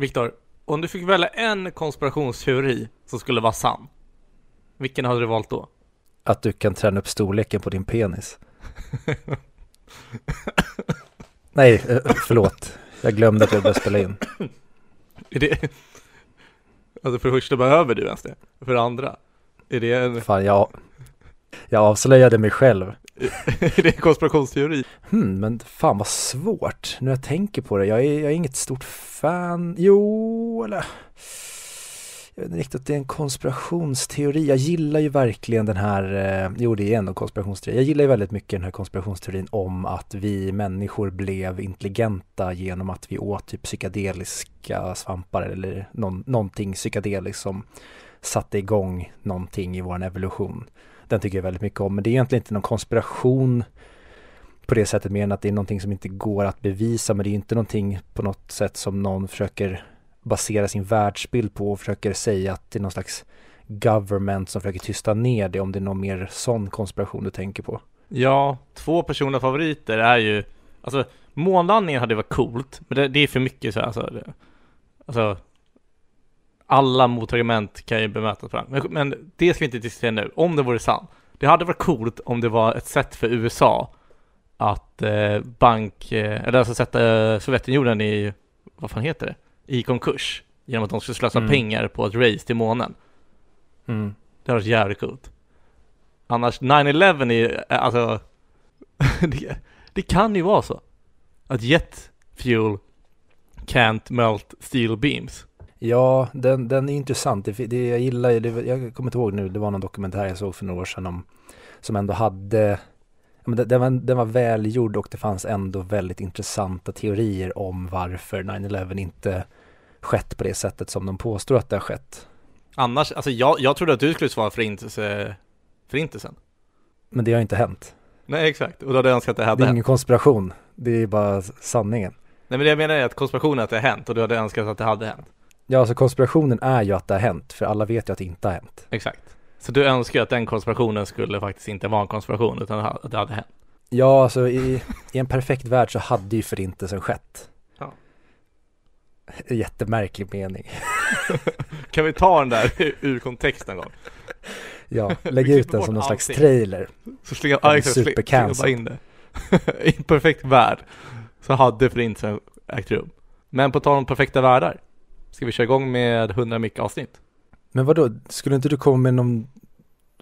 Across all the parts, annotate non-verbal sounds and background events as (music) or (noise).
Viktor, om du fick välja en konspirationsteori som skulle vara sann, vilken hade du valt då? Att du kan träna upp storleken på din penis. (laughs) Nej, eh, förlåt. Jag glömde att jag började spela in. Är det... Alltså för det första, behöver du ens det? För det andra, är det en, Fan, jag, jag avslöjade mig själv. (laughs) är det en konspirationsteori? Hmm, men fan vad svårt. Nu jag tänker på det. Jag är, jag är inget stort fan. Jo, eller... Jag vet inte riktigt att det är en konspirationsteori. Jag gillar ju verkligen den här, eh, jo det är ändå en konspirationsteori. Jag gillar ju väldigt mycket den här konspirationsteorin om att vi människor blev intelligenta genom att vi åt typ psykedeliska svampar eller någon, någonting psykedeliskt som satte igång någonting i vår evolution. Den tycker jag väldigt mycket om, men det är egentligen inte någon konspiration på det sättet mer än att det är någonting som inte går att bevisa, men det är inte någonting på något sätt som någon försöker basera sin världsbild på och försöker säga att det är någon slags government som försöker tysta ner det om det är någon mer sån konspiration du tänker på. Ja, två personliga favoriter är ju, alltså månlandningen hade varit coolt, men det, det är för mycket så här, alltså, det, alltså alla motargument kan ju bemötas på den. Men, men det ska vi inte diskutera nu, om det vore sant. Det hade varit coolt om det var ett sätt för USA att eh, bank, eh, eller alltså sätta eh, Sovjetunionen i, vad fan heter det, i konkurs. Genom att de skulle slösa Mm. pengar på ett race till månen. Mm. Det hade varit jävligt coolt. Annars, 9-11 är, eh, alltså, (laughs) det, det kan ju vara så. Att jet fuel can't melt steel beams. Ja, den, den är intressant. Det, det, jag gillar ju, det, jag kommer inte ihåg nu, det var någon dokumentär jag såg för några år sedan om, som ändå hade, men den, var, den var välgjord och det fanns ändå väldigt intressanta teorier om varför 9-11 inte skett på det sättet som de påstår att det har skett. Annars, alltså jag, jag trodde att du skulle svara förintelse, förintelsen. Men det har inte hänt. Nej exakt, och då hade jag önskat att det Det hade är hänt. ingen konspiration, det är bara sanningen. Nej men det jag menar är att konspirationen att det har hänt och du hade önskat att det hade hänt. Ja, alltså konspirationen är ju att det har hänt, för alla vet ju att det inte har hänt. Exakt. Så du önskar ju att den konspirationen skulle faktiskt inte vara en konspiration utan att det hade hänt. Ja, alltså i, i en perfekt värld så hade ju förintelsen skett. Ja. Jättemärklig mening. (laughs) Kan vi ta den där (laughs) ur kontext en gång? Ja, (laughs) lägg ut den som någon slags trailer. Så är ja, exakt, bara in det. I en perfekt värld så hade förintelsen ägt rum. Men på tal om perfekta världar. Ska vi köra igång med 100 mick avsnitt? Men vad då? skulle inte du komma med någon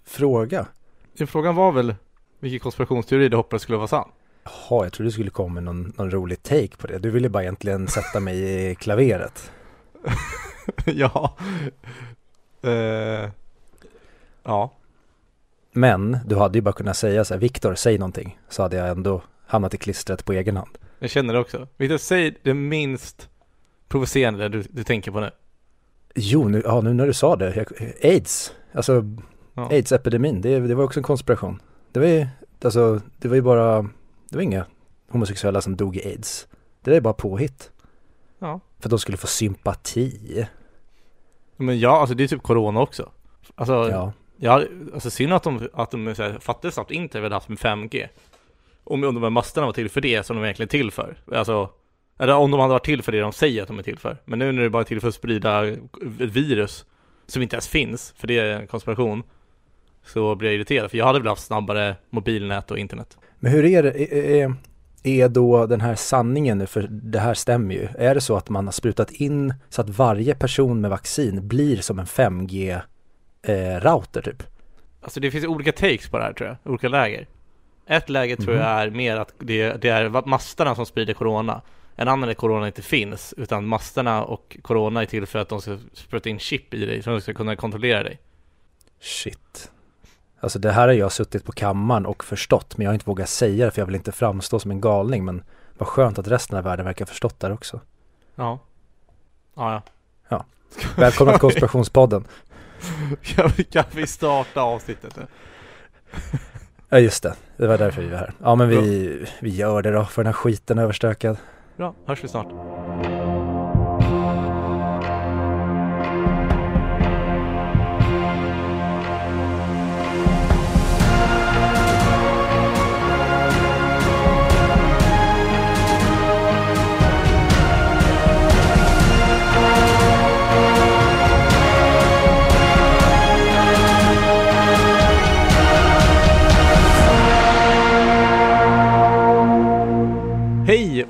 fråga? Ja, Frågan var väl vilken konspirationsteori du hoppades skulle vara sann? Jaha, jag trodde du skulle komma med någon, någon rolig take på det. Du ville bara egentligen sätta mig i klaveret. (laughs) ja. Eh, ja. Men du hade ju bara kunnat säga så här, Viktor, säg någonting. Så hade jag ändå hamnat i klistret på egen hand. Jag känner det också. Victor, säg det minst provocerande du, du tänker på nu. Jo, nu, ja, nu när du sa det. Jag, aids. Alltså, Ja. aids-epidemin. Det, det var också en konspiration. Det var ju, alltså, det var ju bara, det var inga homosexuella som dog i aids. Det där är bara påhitt. Ja. För att de skulle få sympati. Men ja, alltså det är typ corona också. Alltså, Ja. Ja, alltså synd att de, att de så här, fattade snabbt inte vad de haft med 5G. Om, om de här masterna var till för det som de egentligen är till för. Alltså, eller om de hade varit till för det de säger att de är till för. Men nu när det bara är till för att sprida ett virus som inte ens finns, för det är en konspiration, så blir jag irriterad. För jag hade väl haft snabbare mobilnät och internet. Men hur är det, är, är, är då den här sanningen nu, för det här stämmer ju. Är det så att man har sprutat in så att varje person med vaccin blir som en 5G-router typ? Alltså det finns olika takes på det här tror jag, olika läger. Ett läge tror Mhm. jag är mer att det, det är masterna som sprider corona. En annan är att corona inte finns, utan masterna och corona är till för att de ska spruta in chip i dig, så de ska kunna kontrollera dig. Shit. Alltså det här har jag suttit på kammaren och förstått, men jag har inte vågat säga det för jag vill inte framstå som en galning, men vad skönt att resten av världen verkar ha förstått det här också. Ja. Ja, ja. Välkomna till (laughs) konspirationspodden. Kan vi, kan vi starta avsnittet nu? Ja just det, det var därför vi var här. Ja men vi, vi gör det då, för den här skiten överstökad. Bra, hörs vi snart.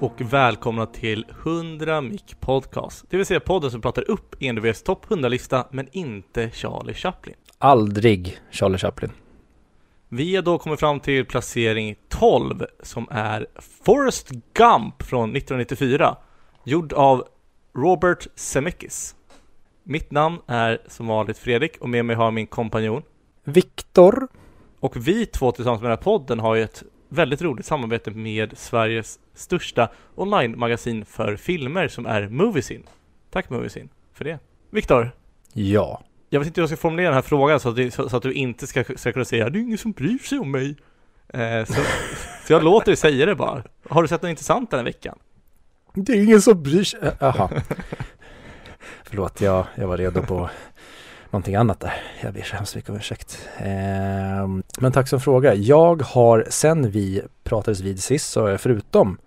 Och välkomna till 100 Mic Podcast. Det vill säga podden som pratar upp ENDVs topp 100-lista men inte Charlie Chaplin. Aldrig Charlie Chaplin. Vi har då kommit fram till placering 12 som är Forrest Gump från 1994. Gjord av Robert Zemeckis. Mitt namn är som vanligt Fredrik och med mig har min kompanjon. Viktor. Och vi två tillsammans med den här podden har ju ett väldigt roligt samarbete med Sveriges största online-magasin för filmer som är Moviesin. Tack Moviesin för det. Viktor, Ja. jag vet inte hur jag ska formulera den här frågan så att, du, så, så att du inte ska, ska kunna säga det är ingen som bryr sig om mig. Eh, så, (laughs) så jag låter dig säga det bara. Har du sett något intressant den här veckan? Det är ingen som bryr sig. Jaha. Förlåt, jag, jag var redo på någonting annat där. Jag ber så hemskt mycket om ursäkt. Eh, men tack som fråga. Jag har sen vi pratades vid sist så har jag förutom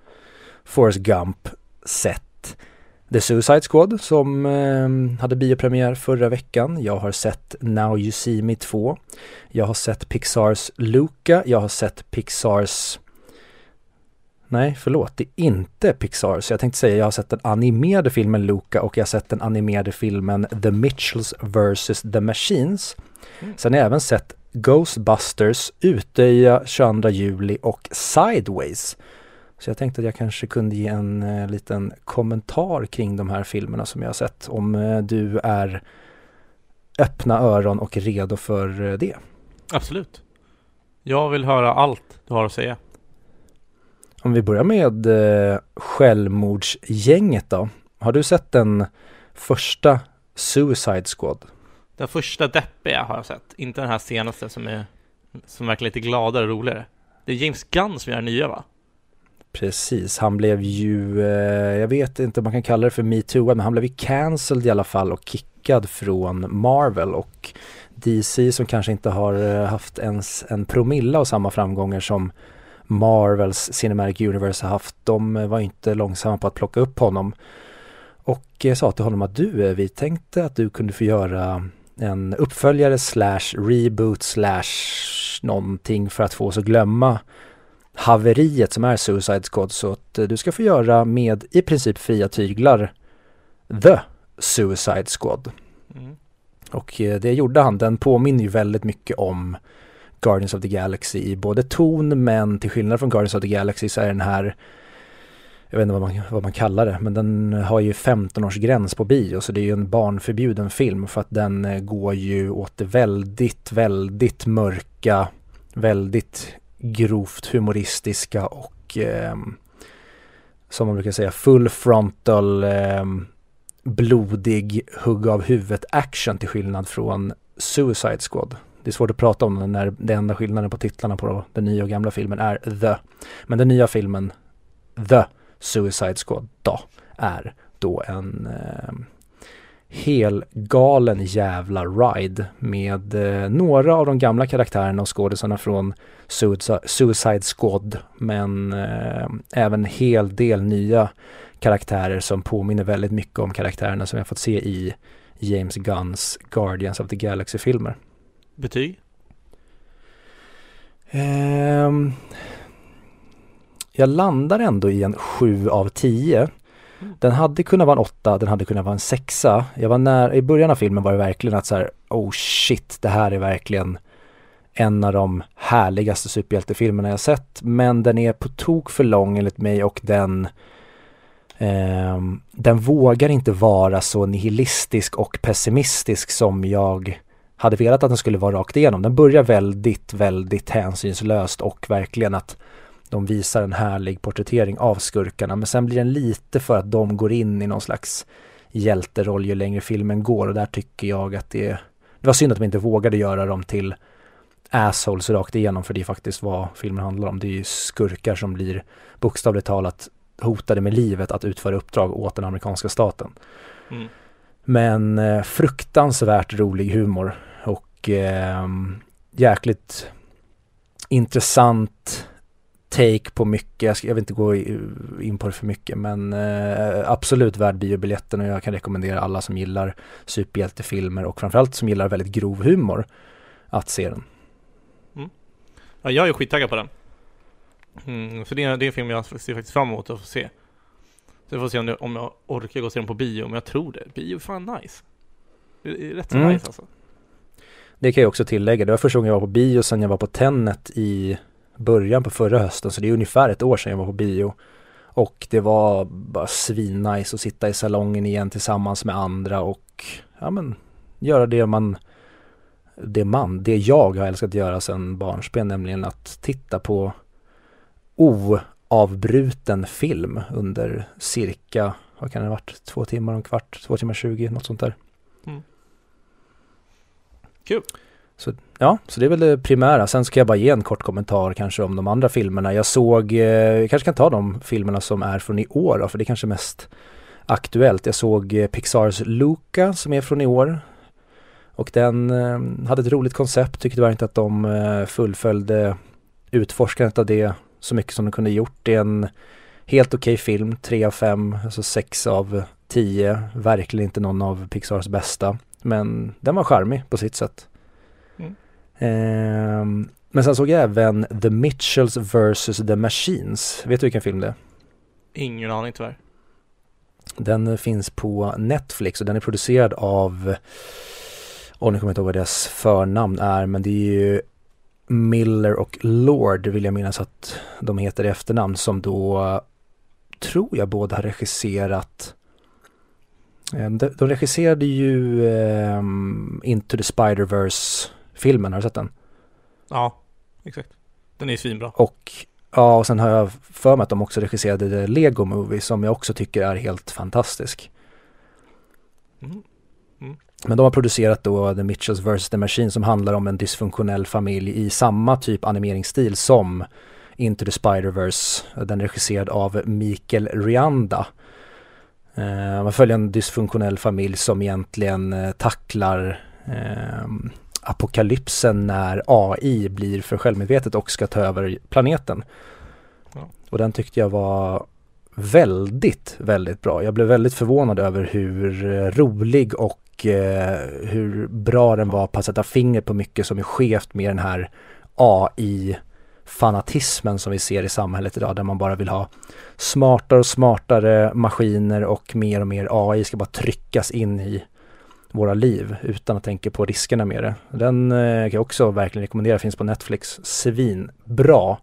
Forrest Gump sett The Suicide Squad som eh, hade biopremiär förra veckan. Jag har sett Now You See Me 2. Jag har sett Pixars Luca. Jag har sett Pixars Nej, förlåt, det är inte Pixar. Så jag tänkte säga, jag har sett den animerade filmen Luca och jag har sett den animerade filmen The Mitchells vs. The Machines. Mm. Sen har jag även sett Ghostbusters, Utöja 22 juli och Sideways. Så jag tänkte att jag kanske kunde ge en eh, liten kommentar kring de här filmerna som jag har sett. Om eh, du är öppna öron och redo för eh, det. Absolut. Jag vill höra allt du har att säga. Om vi börjar med eh, självmordsgänget då. Har du sett den första Suicide Squad? Den första deppiga har jag sett, inte den här senaste som är som verkar lite gladare och roligare. Det är James Gunn som gör den nya va? Precis, han blev ju, eh, jag vet inte om man kan kalla det för metoo, men han blev ju cancelled i alla fall och kickad från Marvel och DC som kanske inte har eh, haft ens en promilla av samma framgångar som Marvels Cinematic Universe har haft. De var inte långsamma på att plocka upp honom. Och sa till honom att du, eh, vi tänkte att du kunde få göra en uppföljare slash reboot slash någonting för att få oss att glömma haveriet som är Suicide Squad. Så att eh, du ska få göra med i princip fria tyglar The Suicide Squad. Mm. Och eh, det gjorde han. Den påminner ju väldigt mycket om Guardians of the Galaxy i både ton men till skillnad från Guardians of the Galaxy så är den här jag vet inte vad man, vad man kallar det, men den har ju 15-årsgräns på bio så det är ju en barnförbjuden film för att den eh, går ju åt det väldigt, väldigt mörka, väldigt grovt humoristiska och eh, som man brukar säga full frontal eh, blodig hugg av huvudet action till skillnad från Suicide Squad. Det är svårt att prata om den när den enda skillnaden på titlarna på den nya och gamla filmen är The. Men den nya filmen The Suicide Squad då är då en eh, hel galen jävla ride med eh, några av de gamla karaktärerna och skådisarna från Suicide, Suicide Squad men eh, även hel del nya karaktärer som påminner väldigt mycket om karaktärerna som jag fått se i James Gunns Guardians of the Galaxy-filmer. Betyg? Um, jag landar ändå i en 7 av 10. Den hade kunnat vara en 8, den hade kunnat vara en 6. Jag var när, i början av filmen var det verkligen att så här, oh shit, det här är verkligen en av de härligaste superhjältefilmerna jag sett. Men den är på tok för lång enligt mig och den eh, den vågar inte vara så nihilistisk och pessimistisk som jag hade velat att den skulle vara rakt igenom. Den börjar väldigt, väldigt hänsynslöst och verkligen att de visar en härlig porträttering av skurkarna men sen blir den lite för att de går in i någon slags hjälteroll ju längre filmen går och där tycker jag att det det var synd att de inte vågade göra dem till assholes rakt igenom för det är faktiskt vad filmen handlar om. Det är ju skurkar som blir bokstavligt talat hotade med livet att utföra uppdrag åt den amerikanska staten. Mm. Men eh, fruktansvärt rolig humor och eh, jäkligt intressant take på mycket. Jag, ska, jag vill inte gå in på det för mycket men eh, absolut värd biobiljetten och jag kan rekommendera alla som gillar superhjältefilmer och framförallt som gillar väldigt grov humor att se den. Ja, jag är skittaggad på den. Mm, för det är, det är en film jag ser faktiskt fram emot att få se. Så jag får se om, det, om jag orkar gå och se dem på bio, men jag tror det. Bio är fan nice. Det är rätt så Mm. nice alltså. Det kan jag också tillägga. Det var första gången jag var på bio sen jag var på tennet i början på förra hösten. Så det är ungefär ett år sedan jag var på bio. Och det var bara svinnice att sitta i salongen igen tillsammans med andra och ja men göra det man det man, det jag har älskat att göra sedan barnsben, nämligen att titta på oavbruten film under cirka, vad kan det ha varit, två timmar och en kvart, två timmar tjugo, något sånt där. Mm. Kul. Så, ja, så det är väl det primära. Sen ska jag bara ge en kort kommentar kanske om de andra filmerna. Jag såg, eh, jag kanske kan ta de filmerna som är från i år då, för det är kanske mest aktuellt. Jag såg eh, Pixars Luca som är från i år. Och den eh, hade ett roligt koncept, tyckte tyvärr inte att de eh, fullföljde utforskandet av det så mycket som de kunde gjort. Det är en helt okej film, 3 av 5, alltså 6 av 10. Verkligen inte någon av Pixars bästa. Men den var charmig på sitt sätt. Mm. Ehm, men sen såg jag även The Mitchells vs. The Machines. Vet du vilken film det är? Ingen aning tyvärr. Den eh, finns på Netflix och den är producerad av, åh nu kommer jag inte ihåg vad deras förnamn är, men det är ju Miller och Lord vill jag minnas att de heter i efternamn som då tror jag båda har regisserat eh, de, de regisserade ju ehm, Into the Spider-Verse filmen, har du sett den? Ja, exakt. Den är ju svinbra. Och ja, och sen har jag för mig att de också regisserade The Lego Movie som jag också tycker är helt fantastisk. Mm. Men de har producerat då The Mitchells vs. The Machine som handlar om en dysfunktionell familj i samma typ animeringsstil som Into the Spider-Verse. Den regisserad av Mikael Rianda. Eh, man följer en dysfunktionell familj som egentligen eh, tacklar eh, apokalypsen när AI blir för självmedvetet och ska ta över planeten. Ja. Och den tyckte jag var väldigt, väldigt bra. Jag blev väldigt förvånad över hur eh, rolig och eh, hur bra den var på att sätta fingret på mycket som är skevt med den här AI-fanatismen som vi ser i samhället idag där man bara vill ha smartare och smartare maskiner och mer och mer AI ska bara tryckas in i våra liv utan att tänka på riskerna med det. Den eh, kan jag också verkligen rekommendera, finns på Netflix. Svin, bra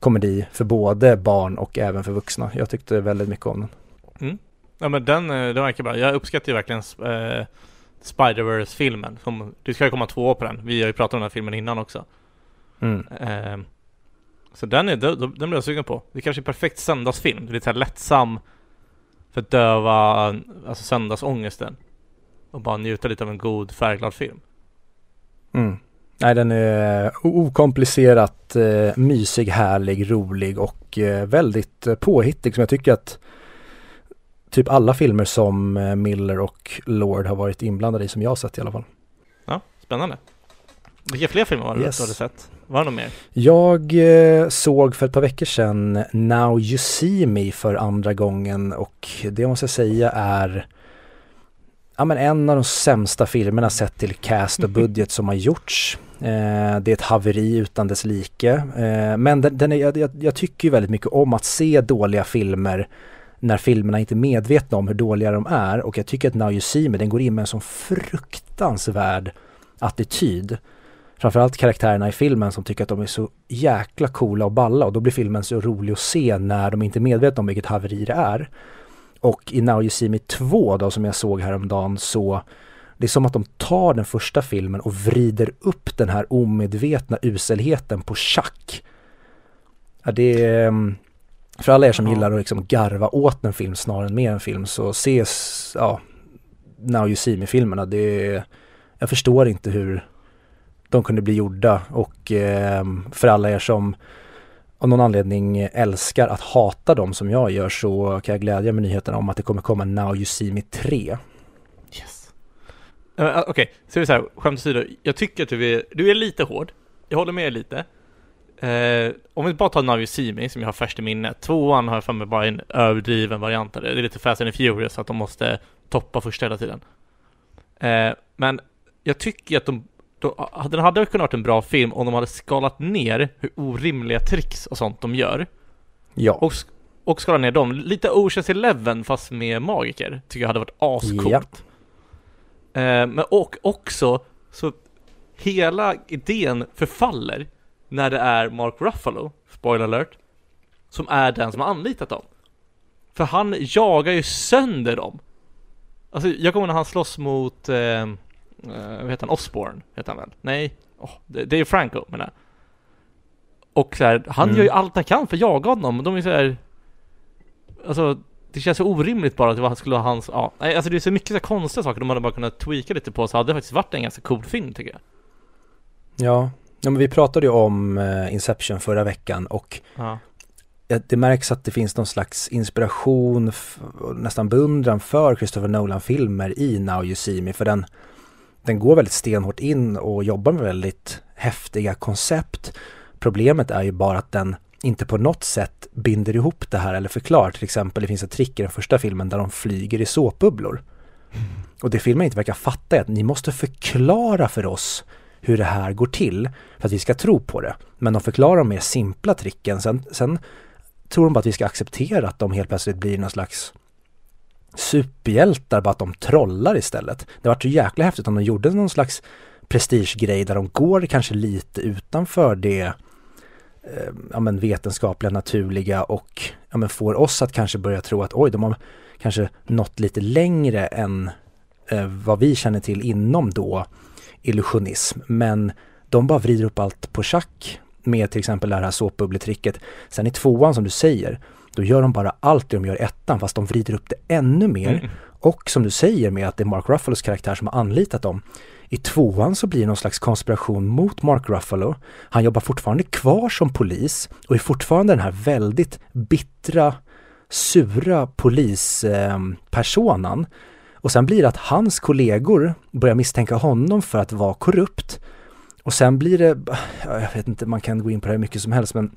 komedi för både barn och även för vuxna. Jag tyckte väldigt mycket om den. Ja men den, eh, den verkar bra. Jag uppskattar ju verkligen eh, Spider-Verse-filmen. Som, det ska ju komma två år på den. Vi har ju pratat om den här filmen innan också. Mm. Eh, så den, är, den, den blir jag sugen på. Det är kanske är perfekt söndagsfilm. Det är lite så här lättsam för att döva alltså söndagsångesten. Och bara njuta lite av en god färgglad film. Mm. Nej, den är okomplicerat eh, mysig, härlig, rolig och eh, väldigt eh, påhittig som jag tycker att typ alla filmer som Miller och Lord har varit inblandade i som jag har sett i alla fall. Ja, spännande. Vilka fler filmer var det Yes. du hade sett? Var det något mer? Jag eh, såg för ett par veckor sedan Now You See Me för andra gången och det måste jag säga är ja, men en av de sämsta filmerna sett till cast och (laughs) budget som har gjorts. Eh, det är ett haveri utan dess like. Eh, men den, den är, jag, jag, tycker ju väldigt mycket om att se dåliga filmer när filmerna inte är medvetna om hur dåliga de är och jag tycker att Now You See Me den går in med en sån fruktansvärd attityd. Framförallt karaktärerna i filmen som tycker att de är så jäkla coola och balla och då blir filmen så rolig att se när de inte är medvetna om vilket haveri det är. Och i Now You See Me 2 då som jag såg häromdagen så det är som att de tar den första filmen och vrider upp den här omedvetna uselheten på schack. Ja, det är, mm, för alla er som gillar att liksom garva åt en film snarare än med en film så ses, ja, Now You See Me-filmerna, det är, jag förstår inte hur de kunde bli gjorda och eh, för alla er som av någon anledning älskar att hata dem som jag gör så kan jag glädja med nyheten om att det kommer komma Now You See Me 3. Yes. Uh, Okej, så är det så här, skämt åsido. Jag tycker att du är, du är lite hård. Jag håller med lite. Eh, om vi bara tar Now You See Me, som jag har färskt i minnet. Tvåan har jag för mig bara en överdriven variant av det. Det är lite Fast and Furious, så att de måste toppa första hela tiden. Eh, men jag tycker att de, den hade kunnat vara en bra film om de hade skalat ner hur orimliga tricks och sånt de gör. Ja. Och, och skala ner dem. Lite Oceans Eleven fast med magiker, tycker jag hade varit ascoolt. Ja. Eh, men och också, så hela idén förfaller när det är Mark Ruffalo, spoiler alert, som är den som har anlitat dem. För han jagar ju sönder dem. Alltså jag kommer när han slåss mot, eh, eh, vad heter han, Osborn heter han väl? Nej, oh, det, det är Franco menar. Och så här, han mm. gör ju allt han kan för att jaga honom. De är så här, alltså det känns så orimligt bara att det skulle vara hans, ja, alltså det är så mycket så konstiga saker de hade bara kunnat tweaka lite på så hade det faktiskt varit en ganska cool film tycker jag. Ja, ja men vi pratade ju om uh, Inception förra veckan och ja. det märks att det finns någon slags inspiration nästan beundran för Christopher Nolan-filmer i Now You See Me för den, den går väldigt stenhårt in och jobbar med väldigt häftiga koncept. Problemet är ju bara att den inte på något sätt binder ihop det här eller förklarar. Till exempel, det finns ett trick i den första filmen där de flyger i såpbubblor. Mm. Och det filmen inte verkar fatta är att ni måste förklara för oss hur det här går till för att vi ska tro på det. Men de förklarar de mer simpla tricken. Sen, sen tror de bara att vi ska acceptera att de helt plötsligt blir någon slags superhjältar, bara att de trollar istället. Det var så jäkla häftigt om de gjorde någon slags prestigegrej där de går kanske lite utanför det eh, ja, men vetenskapliga, naturliga och ja, men får oss att kanske börja tro att oj, de har kanske nått lite längre än eh, vad vi känner till inom då illusionism. Men de bara vrider upp allt på schack med till exempel det här såpbubbletricket. Sen i tvåan som du säger, då gör de bara allt det de gör i ettan fast de vrider upp det ännu mer. Mm. Och som du säger med att det är Mark Ruffalos karaktär som har anlitat dem. I tvåan så blir det någon slags konspiration mot Mark Ruffalo. Han jobbar fortfarande kvar som polis och är fortfarande den här väldigt bittra, sura polispersonan. Eh, och sen blir det att hans kollegor börjar misstänka honom för att vara korrupt. Och sen blir det, jag vet inte, man kan gå in på det här mycket som helst men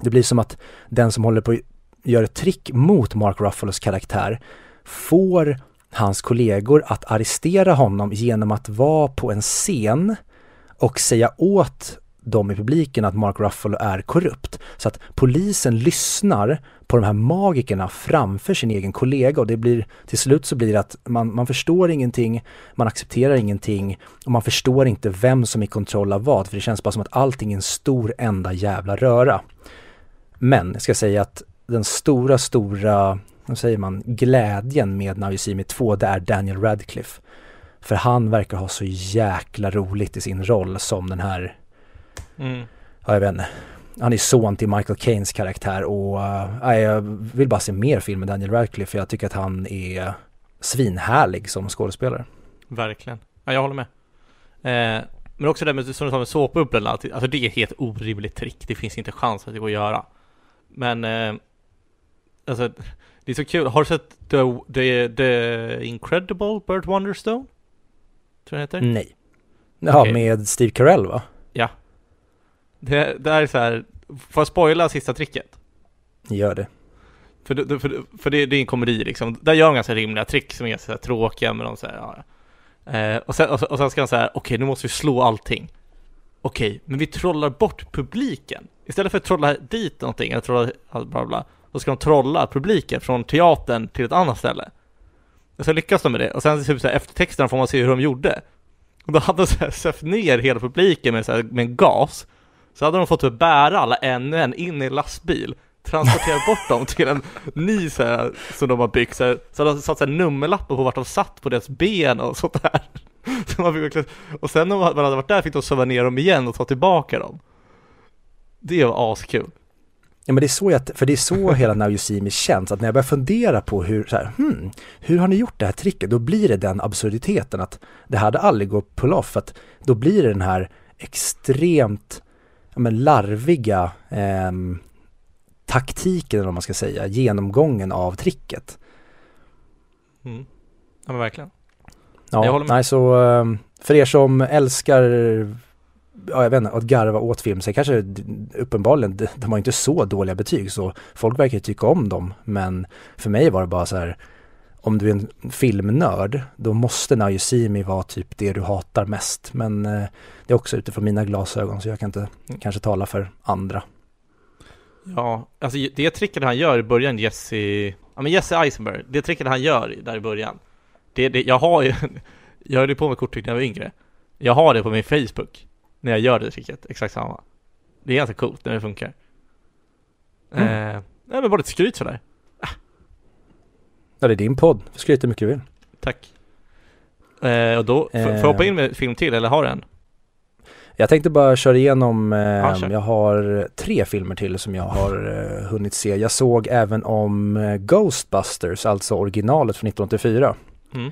det blir som att den som håller på gör ett trick mot Mark Ruffalos karaktär får hans kollegor att arrestera honom genom att vara på en scen och säga åt dem i publiken att Mark Ruffalo är korrupt. Så att polisen lyssnar på de här magikerna framför sin egen kollega och det blir till slut så blir det att man, man förstår ingenting, man accepterar ingenting och man förstår inte vem som är i kontroll av vad för det känns bara som att allting är en stor enda jävla röra. Men jag ska säga att den stora, stora, vad säger man, glädjen med Now You See Me 2 det är Daniel Radcliffe. För han verkar ha så jäkla roligt i sin roll som den här Mm. Ja, jag vet inte. Han är son till Michael Caines karaktär och uh, jag vill bara se mer film med Daniel Radcliffe för jag tycker att han är svinhärlig som skådespelare. Verkligen. Ja, jag håller med. Eh, men också det med, som du sa med såpbubblorna, alltså det är ett helt orimligt trick. Det finns inte chans att det går att göra. Men, eh, alltså, det är så kul. Har du sett The, the, the Incredible Burt Wonderstone? Tror jag heter? Nej. Ja, okay. med Steve Carell va? Ja. Det, det är så här, får jag spoila sista tricket? Gör det. För, för, för, för det, det, är en komedi liksom, där gör de ganska rimliga trick som är ganska här, tråkiga men de säger ja. Eh, och, sen, och, och sen ska han säga, okej okay, nu måste vi slå allting. Okej, okay, men vi trollar bort publiken. Istället för att trolla dit någonting, eller trolla bla bla, då ska de trolla publiken från teatern till ett annat ställe. Och så lyckas de med det, och sen typ så här, efter texten får man se hur de gjorde. Och då hade de så här, söft ner hela publiken med, så här, med en gas. Så hade de fått bära alla en och en in i en lastbil. Transportera (laughs) bort dem till en ny så här, som de har byggt. Så, här, så hade de satt så här, nummerlappar på vart de satt på deras ben och sånt där. (laughs) Så man fick och sen när man hade varit där fick de söva ner dem igen och ta tillbaka dem. Det var askul Ja men det är så jag, för det är så hela Now You See Me känns, att när jag börjar fundera på hur, så här, hmm, hur har ni gjort det här tricket? Då blir det den absurditeten att det hade aldrig gått pull off, för att då blir det den här extremt ja, men larviga eh, taktiken, eller vad man ska säga, genomgången av tricket. Mm. Ja men verkligen. Ja. Nej, så ehm, för er som älskar ja, jag vet inte, att garva åt film, Sen kanske uppenbarligen, de har inte så dåliga betyg så folk verkar tycka om dem men för mig var det bara så här om du är en filmnörd, då måste Now You See Me vara typ det du hatar mest. Men eh, det är också utifrån mina glasögon så jag kan inte kanske tala för andra. Ja, alltså det tricket han gör i början, Jesse, ja men Jesse Eisenberg, det tricket han gör där i början, det, det jag har ju, (laughs) jag höll ju på med korttryck när jag var yngre. Jag har det på min Facebook, när jag gör det tricket, exakt samma. Det är ganska coolt när det funkar. Mm. Eh, nej men bara lite skryt sådär. Ja det är din podd, skryt hur mycket du vill. Tack. Eh, och då, får jag hoppa Eh. in med film till eller har du en? Jag tänkte bara köra igenom, eh, kör. jag har tre filmer till som jag har eh, hunnit se. Jag såg även om eh, Ghostbusters, alltså originalet från 1984. Mm.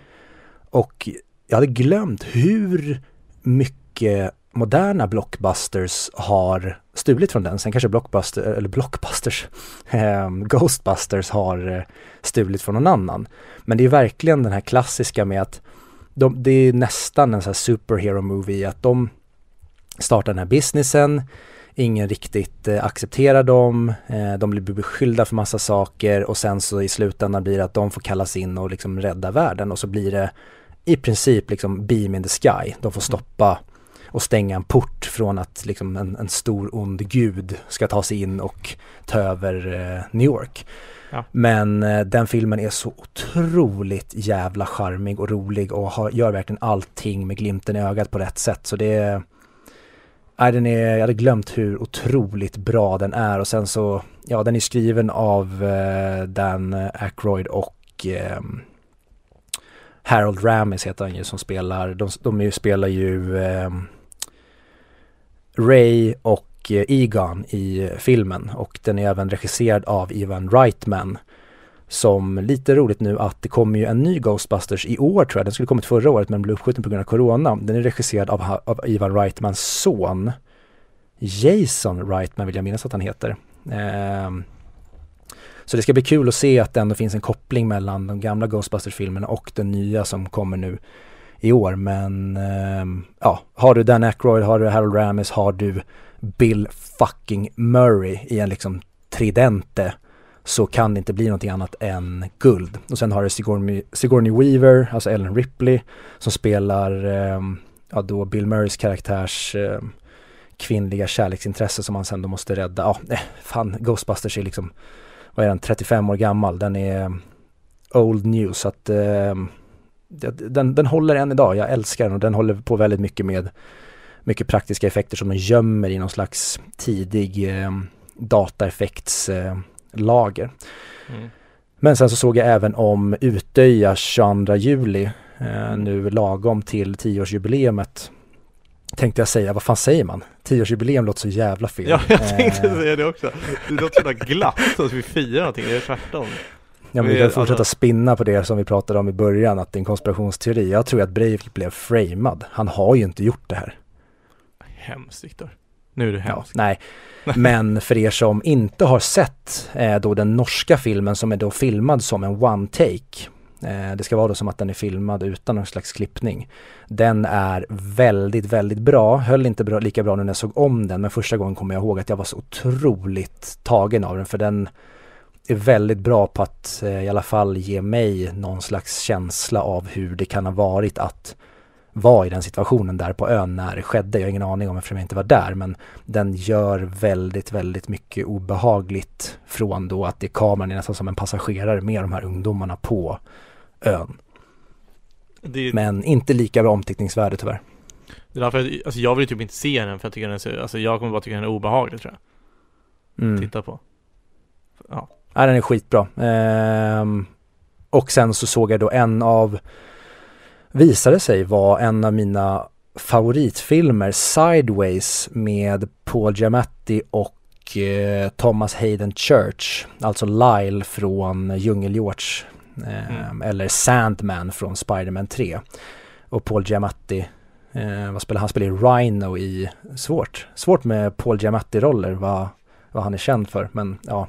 Och jag hade glömt hur mycket moderna blockbusters har stulit från den. Sen kanske blockbuster, eller blockbusters, (laughs) ehm, Ghostbusters har eh, stulit från någon annan. Men det är verkligen den här klassiska med att de, det är nästan en sån här superhero movie att de startar den här businessen, ingen riktigt eh, accepterar dem, eh, de blir beskyllda för massa saker och sen så i slutändan blir det att de får kallas in och liksom rädda världen och så blir det i princip liksom beam in the sky. De får stoppa och stänga en port från att liksom en, en stor ond gud ska ta sig in och ta över eh, New York. Ja. Men eh, den filmen är så otroligt jävla charmig och rolig och har, gör verkligen allting med glimten i ögat på rätt sätt. Så det är, nej, den är, jag hade glömt hur otroligt bra den är och sen så, ja den är skriven av eh, Dan Aykroyd och ehm, Harold Ramis heter han ju som spelar, de, de ju, spelar ju ehm, Ray och eh, Egon i eh, filmen och den är även regisserad av Ivan Reitman. Som lite roligt nu att det kommer ju en ny Ghostbusters i år tror jag, den skulle kommit förra året men blev uppskjuten på grund av corona. Den är regisserad av, av Ivan Reitmans son Jason Reitman vill jag minnas att han heter. Ehm, så det ska bli kul att se att det ändå finns en koppling mellan de gamla Ghostbusters-filmerna och den nya som kommer nu i år. Men ehm, ja, har du Dan Aykroyd, har du Harold Ramis, har du Bill fucking Murray i en liksom tridente så kan det inte bli någonting annat än guld. Och sen har du Sigourney, Sigourney Weaver, alltså Ellen Ripley, som spelar eh, ja, då Bill Murrays karaktärs eh, kvinnliga kärleksintresse som han sen då måste rädda. Ja, nej, fan, Ghostbusters är liksom, vad är den, 35 år gammal. Den är ehm, old news. Så att eh, den, den håller än idag. Jag älskar den och den håller på väldigt mycket med mycket praktiska effekter som de gömmer i någon slags tidig eh, dataeffektslager. Eh. Mm. Men sen så såg jag även om Utöja 22 juli, eh, nu lagom till 10-årsjubileumet. Tänkte jag säga, vad fan säger man? 10-årsjubileum låter så jävla fel. Ja, jag tänkte Eh, säga det också. Det låter så himla glatt som att vi firar någonting, det är tvärtom. Ja, men vi kan fortsätta alltså- spinna på det som vi pratade om i början, att det är en konspirationsteori. Jag tror att Breivik blev framad. Han har ju inte gjort det här. Hemskt Viktor. Nu är det Ja, hemskt. nej, (laughs) men för er som inte har sett eh, då den norska filmen som är då filmad som en one take. Eh, det ska vara då som att den är filmad utan någon slags klippning. Den är väldigt, väldigt bra. Höll inte bra, lika bra nu när jag såg om den, men första gången kommer jag ihåg att jag var så otroligt tagen av den, för den är väldigt bra på att eh, i alla fall ge mig någon slags känsla av hur det kan ha varit att vara i den situationen där på ön när det skedde. Jag har ingen aning om eftersom jag inte var där men den gör väldigt, väldigt mycket obehagligt från då att det är kameran är nästan som en passagerare med de här ungdomarna på ön. Är- Men inte lika bra omtittningsvärde tyvärr. det är därför jag, alltså jag vill typ inte se den för jag tycker den så, alltså jag kommer bara tycka den är obehaglig tror jag. Mm. Titta på. Ja. Ja, den är skitbra. Ehm, och sen så såg jag då en av, visade sig vara en av mina favoritfilmer, Sideways med Paul Giamatti och eh, Thomas Hayden Church, alltså Lyle från Djungelgeorge, eh, Mm. eller Sandman från Spider-Man 3. Och Paul Giamatti, eh, vad spelar han? spelar Rhino i, svårt, svårt med Paul Giamatti-roller, vad, vad han är känd för, men ja,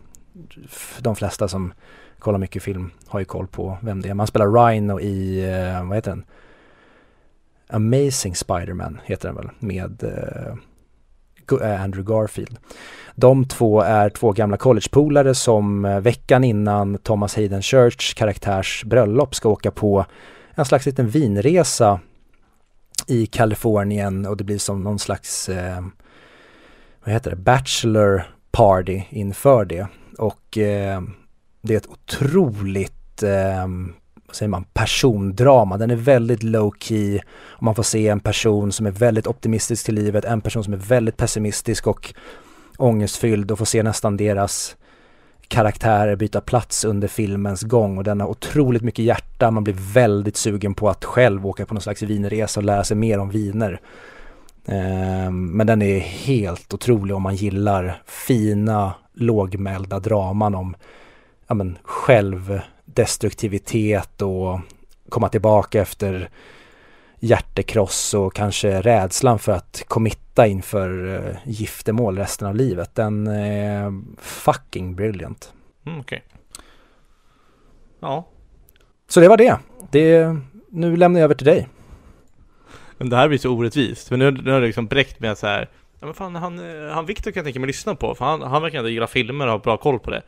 de flesta som kollar mycket film har ju koll på vem det är. Man spelar Rhino i, eh, vad heter den? Amazing Spider-Man heter den väl, med eh, eh, Andrew Garfield. De två är två gamla collegepolare som veckan innan Thomas Hayden Church karaktärs bröllop ska åka på en slags liten vinresa i Kalifornien och det blir som någon slags, eh, vad heter det, bachelor party inför det. Och eh, det är ett otroligt, eh, vad säger man, persondrama. Den är väldigt low key och man får se en person som är väldigt optimistisk till livet, en person som är väldigt pessimistisk och ångestfylld och får se nästan deras karaktärer byta plats under filmens gång och den har otroligt mycket hjärta. Man blir väldigt sugen på att själv åka på någon slags vinresa och lära sig mer om viner. Eh, men den är helt otrolig om man gillar fina lågmälda draman om ja, men, självdestruktivitet och komma tillbaka efter hjärtekross och kanske rädslan för att committa inför uh, giftermål resten av livet. Den är fucking brilliant. Mm, Okej. Ja. Så det var det. det. Nu lämnar jag över till dig. Men det här blir så orättvist. För nu, nu har det liksom bräckt med så här. Ja men fan han, han Viktor kan jag tänka mig lyssna på. För han, han verkar ändå gilla filmer och ha bra koll på det.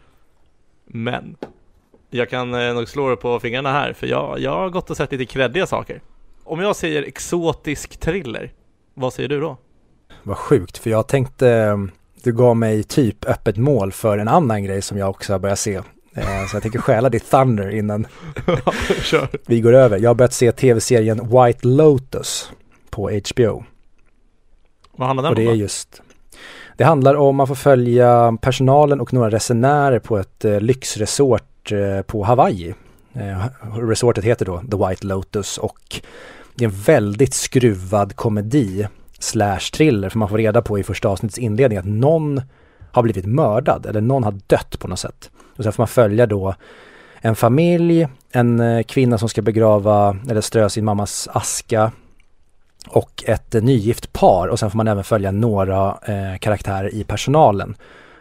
Men. Jag kan eh, nog slå det på fingrarna här. För jag, jag har gått och sett lite kreddiga saker. Om jag säger exotisk thriller. Vad säger du då? Vad sjukt, för jag tänkte, du gav mig typ öppet mål för en annan grej som jag också har börjat se. Eh, Så jag tänker stjäla ditt Thunder innan (laughs) vi går över. Jag har börjat se tv-serien White Lotus på HBO. Vad handlar den Och det om är just, det handlar om man får följa personalen och några resenärer på ett eh, lyxresort eh, på Hawaii. Eh, resortet heter då The White Lotus och det är en väldigt skruvad komedi slash thriller för man får reda på i första avsnittets inledning att någon har blivit mördad eller någon har dött på något sätt. Och sen får man följa då en familj, en eh, kvinna som ska begrava eller strö sin mammas aska och ett nygift par och sen får man även följa några eh, karaktärer i personalen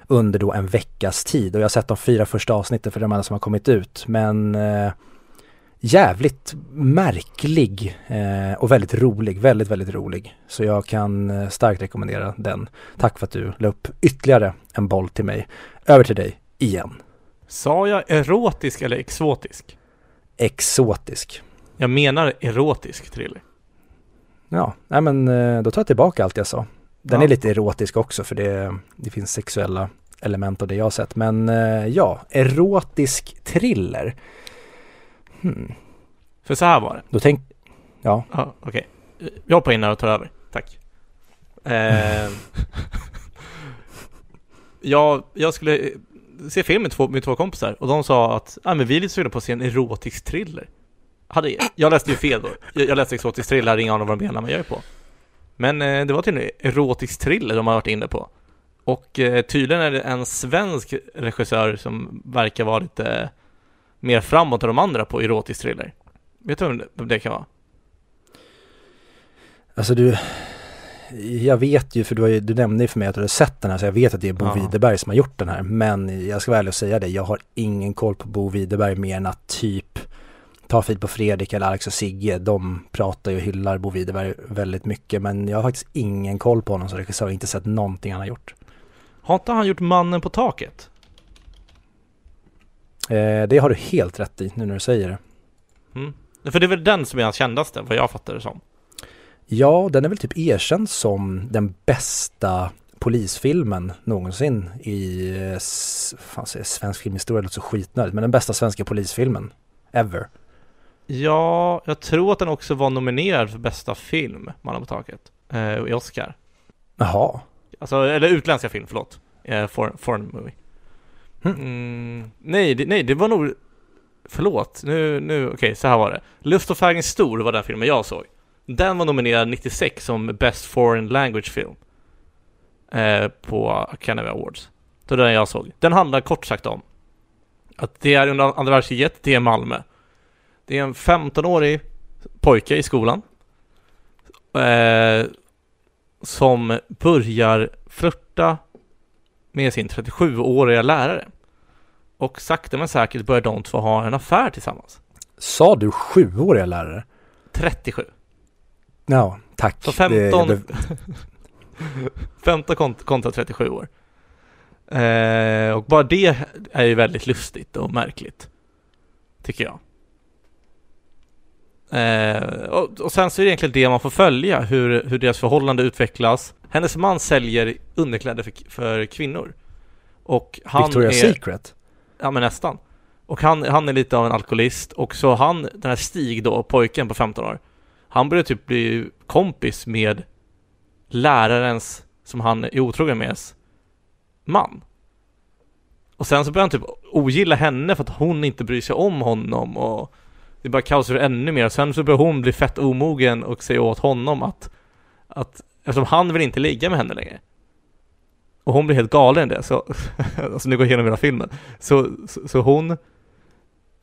under då en veckas tid och jag har sett de fyra första avsnitten för de andra som har kommit ut men eh, jävligt märklig eh, och väldigt rolig, väldigt väldigt rolig. Så jag kan eh, starkt rekommendera den. Tack för att du la upp ytterligare en boll till mig. Över till dig igen. Sa jag erotisk eller exotisk? Exotisk. Jag menar erotisk thriller. Ja, nej men eh, då tar jag tillbaka allt jag sa. Den Ja. är lite erotisk också för det, det finns sexuella element av det jag har sett. Men eh, ja, erotisk thriller. Hmm. För så här var det. Då tänk, ja, Ja, okej. Jag hoppar in här och tar över. Tack. Eh, (laughs) jag, jag skulle se film med två, med två kompisar och de sa att ah, men vi är lite sugna på att se en erotisk thriller. Hade, jag läste ju fel då. Jag, jag läste exotisk thriller, ingen aning om vad de menar, men jag är på. Men eh, det var tydligen erotisk thriller de har varit inne på. Och eh, tydligen är det en svensk regissör som verkar vara lite mer framåt än de andra på erotisk thriller. Vet du vem det- vem det kan vara? alltså du, jag vet ju för du, har ju, du nämnde ju för mig att du hade sett den här så jag vet att det är Bo Ja. Widerberg som har gjort den här. Men jag ska vara ärlig och säga det, jag har ingen koll på Bo Widerberg mer än att typ Ta Frid på Fredrik eller Alex och Sigge, de pratar ju och hyllar Bo Widerberg väldigt mycket men jag har faktiskt ingen koll på honom som regissör, inte sett någonting han har gjort. Har inte han gjort Mannen på taket? Eh, det har du helt rätt i nu när du säger det. Mm. För det är väl den som är hans kändaste, vad jag fattar det som. Ja, den är väl typ erkänd som den bästa polisfilmen någonsin i eh, fan, svensk filmhistoria, det låter så skitnödigt, men den bästa svenska polisfilmen ever. Ja, jag tror att den också var nominerad för bästa film, Mannen på taket, eh, i Oscar. Jaha, Alltså, eller utländska film, förlåt. Eh, foreign, foreign movie. Mm. Mm, nej, det, nej, det var nog... Förlåt, nu, nu, okej, så här var det. Lust och fägring stor var den filmen jag såg. Den var nominerad 96 som Best Foreign Language Film. Eh, på Academy Awards. Det var den jag såg. Den handlar kort sagt om att det är under andra världskriget, det är Malmö. Det är en 15-årig pojke i skolan. Eh, som börjar flörta med sin 37-åriga lärare. Och sakta men säkert börjar de två ha en affär tillsammans. sa du sjuåriga lärare? 37. Ja, tack. Så Det- 15, jag behöv- 15 kont- kontra 37 år. Eh, och bara det är ju väldigt lustigt och märkligt. Tycker jag. Eh, och, och sen så är det egentligen det man får följa, hur, hur deras förhållande utvecklas. Hennes man säljer underkläder för, för kvinnor. Och han Victoria's är, Secret? Ja men nästan. Och han, han är lite av en alkoholist och så han, den här Stig då, pojken på 15 år. Han börjar typ bli kompis med lärarens, som han är otrogen med, man. Och sen så börjar han typ ogilla henne för att hon inte bryr sig om honom och det bara kaos ännu mer. Sen så börjar hon bli fett omogen och säga åt honom att, att eftersom han vill inte ligga med henne längre. Och hon blir helt galen i det, så, (laughs) alltså nu går jag igenom hela filmen. Så, så, så hon,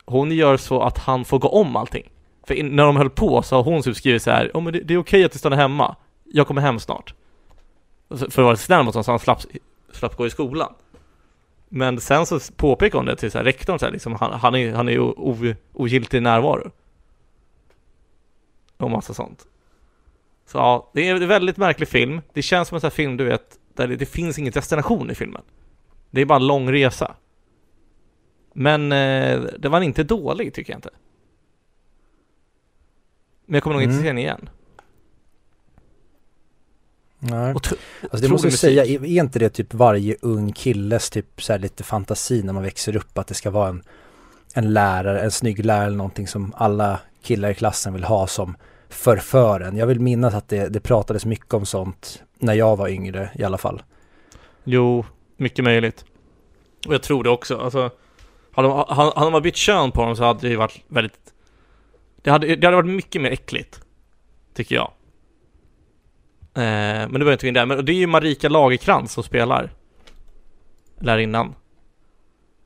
hon gör så att han får gå om allting. För in, när de höll på så har hon typ skrivit så här, oh, men det, det är okej att du stannar hemma, jag kommer hem snart. För att vara snäll mot honom så han slapp, slapp gå i skolan. Men sen så påpekar hon det till så här, rektorn så här, liksom, han, han är, han är o, ogiltig närvaro. Och massa sånt. Så ja, det är en väldigt märklig film. Det känns som en sån här film du vet, där det, det finns ingen destination i filmen. Det är bara en lång resa. Men eh, det var inte dålig tycker jag inte. Men jag kommer nog inte Mm. se den igen. Nej. Och Alltså det måste jag säga, är inte det typ varje ung killes typ så här lite fantasi när man växer upp att det ska vara en, en lärare, en snygg lärare eller någonting som alla killar i klassen vill ha som förför en. Jag vill minnas att det, det pratades mycket om sånt när jag var yngre i alla fall. Jo, mycket möjligt. Och jag tror det också. Alltså, hade de, hade hade man bytt kön på dem så hade det ju varit väldigt... Det hade, det hade varit mycket mer äckligt. Tycker jag. Eh, men det var inte in där. Men det är ju Marika Lagerkrans som spelar. Lärarinnan.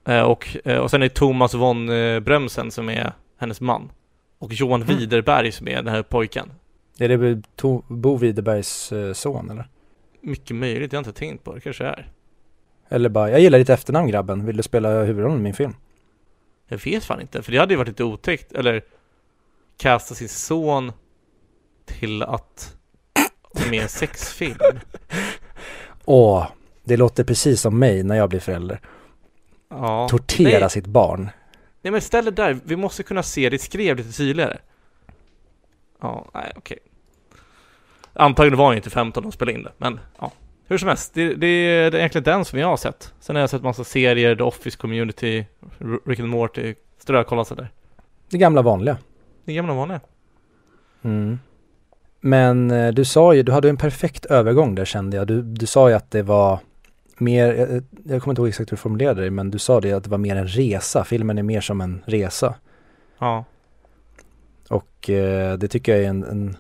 Eh, och, eh, och sen är det Thomas von eh, Brömsen som är hennes man. Och Johan Mm. Widerberg som är den här pojken. Är det To- Bo Widerbergs eh, son eller? Mycket möjligt, jag har inte tänkt på det. kanske är. Eller bara, jag gillar ditt efternamn grabben, vill du spela huvudrollen i min film? Jag vet fan inte, för det hade ju varit lite otäckt, eller kasta sin son till att med en sexfilm. (laughs) Åh, det låter precis som mig när jag blir förälder. Ja. Tortera Nej. sitt barn. Nej men ställ det där, vi måste kunna se det, skrev lite tydligare. Ja, nej okej. Antagligen var ju inte 15 de spelade in det, men ja. Hur som helst, det, det, är, egentligen den som jag har sett. Sen har jag sett massa serier, The Office Community, Rick and Morty, strökollat sådär. Det gamla vanliga. Det gamla vanliga. Mm. Men eh, du sa ju, du hade en perfekt övergång där kände jag. Du, du sa ju att det var mer, jag, jag kommer inte ihåg exakt hur du formulerade det, men du sa det att det var mer en resa. Filmen är mer som en resa. Ja. Och eh, det tycker jag är en, en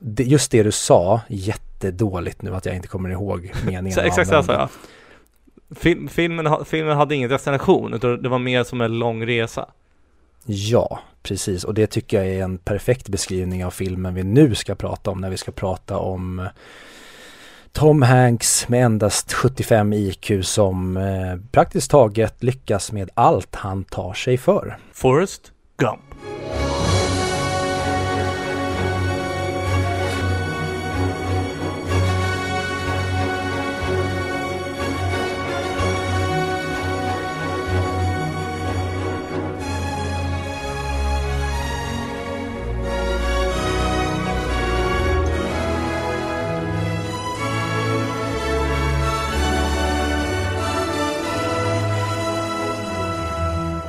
det, just det du sa, jättedåligt nu att jag inte kommer ihåg meningen. (laughs) Exakt så sa. Film, filmen, filmen hade ingen destination, utan det var mer som en lång resa. Ja, precis. Och det tycker jag är en perfekt beskrivning av filmen vi nu ska prata om när vi ska prata om eh, Tom Hanks med endast 75 IQ som eh, praktiskt taget lyckas med allt han tar sig för. Forrest Gump.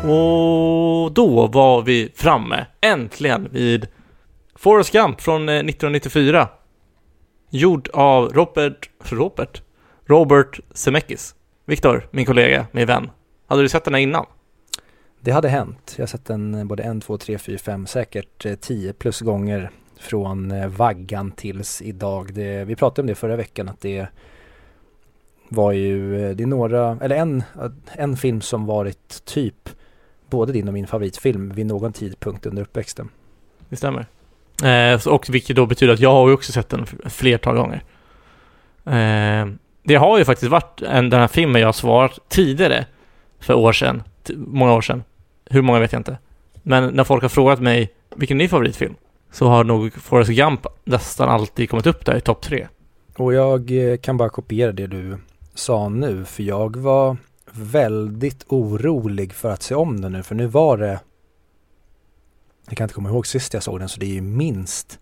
Och då var vi framme, äntligen, vid Forrest Gump från eh, 1994. Gjord av Robert, Robert? Robert Zemeckis. Viktor, min kollega, min vän. Hade du sett den här innan? Det hade hänt. Jag har sett den eh, både en, två, tre, fyra, fem, säkert eh, tio plus gånger från vaggan tills idag. Det, vi pratade om det förra veckan att det var ju, det är några, eller en, en film som varit typ både din och min favoritfilm vid någon tidpunkt under uppväxten. Det stämmer. Eh, och vilket då betyder att jag har ju också sett den flertal gånger. Eh, det har ju faktiskt varit en, den här filmen jag har svarat tidigare för år sedan, många år sedan. Hur många vet jag inte. Men när folk har frågat mig vilken är din favoritfilm? Så har nog Forrest Gump nästan alltid kommit upp där i topp tre. Och jag eh, kan bara kopiera det du sa nu för jag var väldigt orolig för att se om den nu för nu var det jag kan inte komma ihåg sist jag såg den så det är ju minst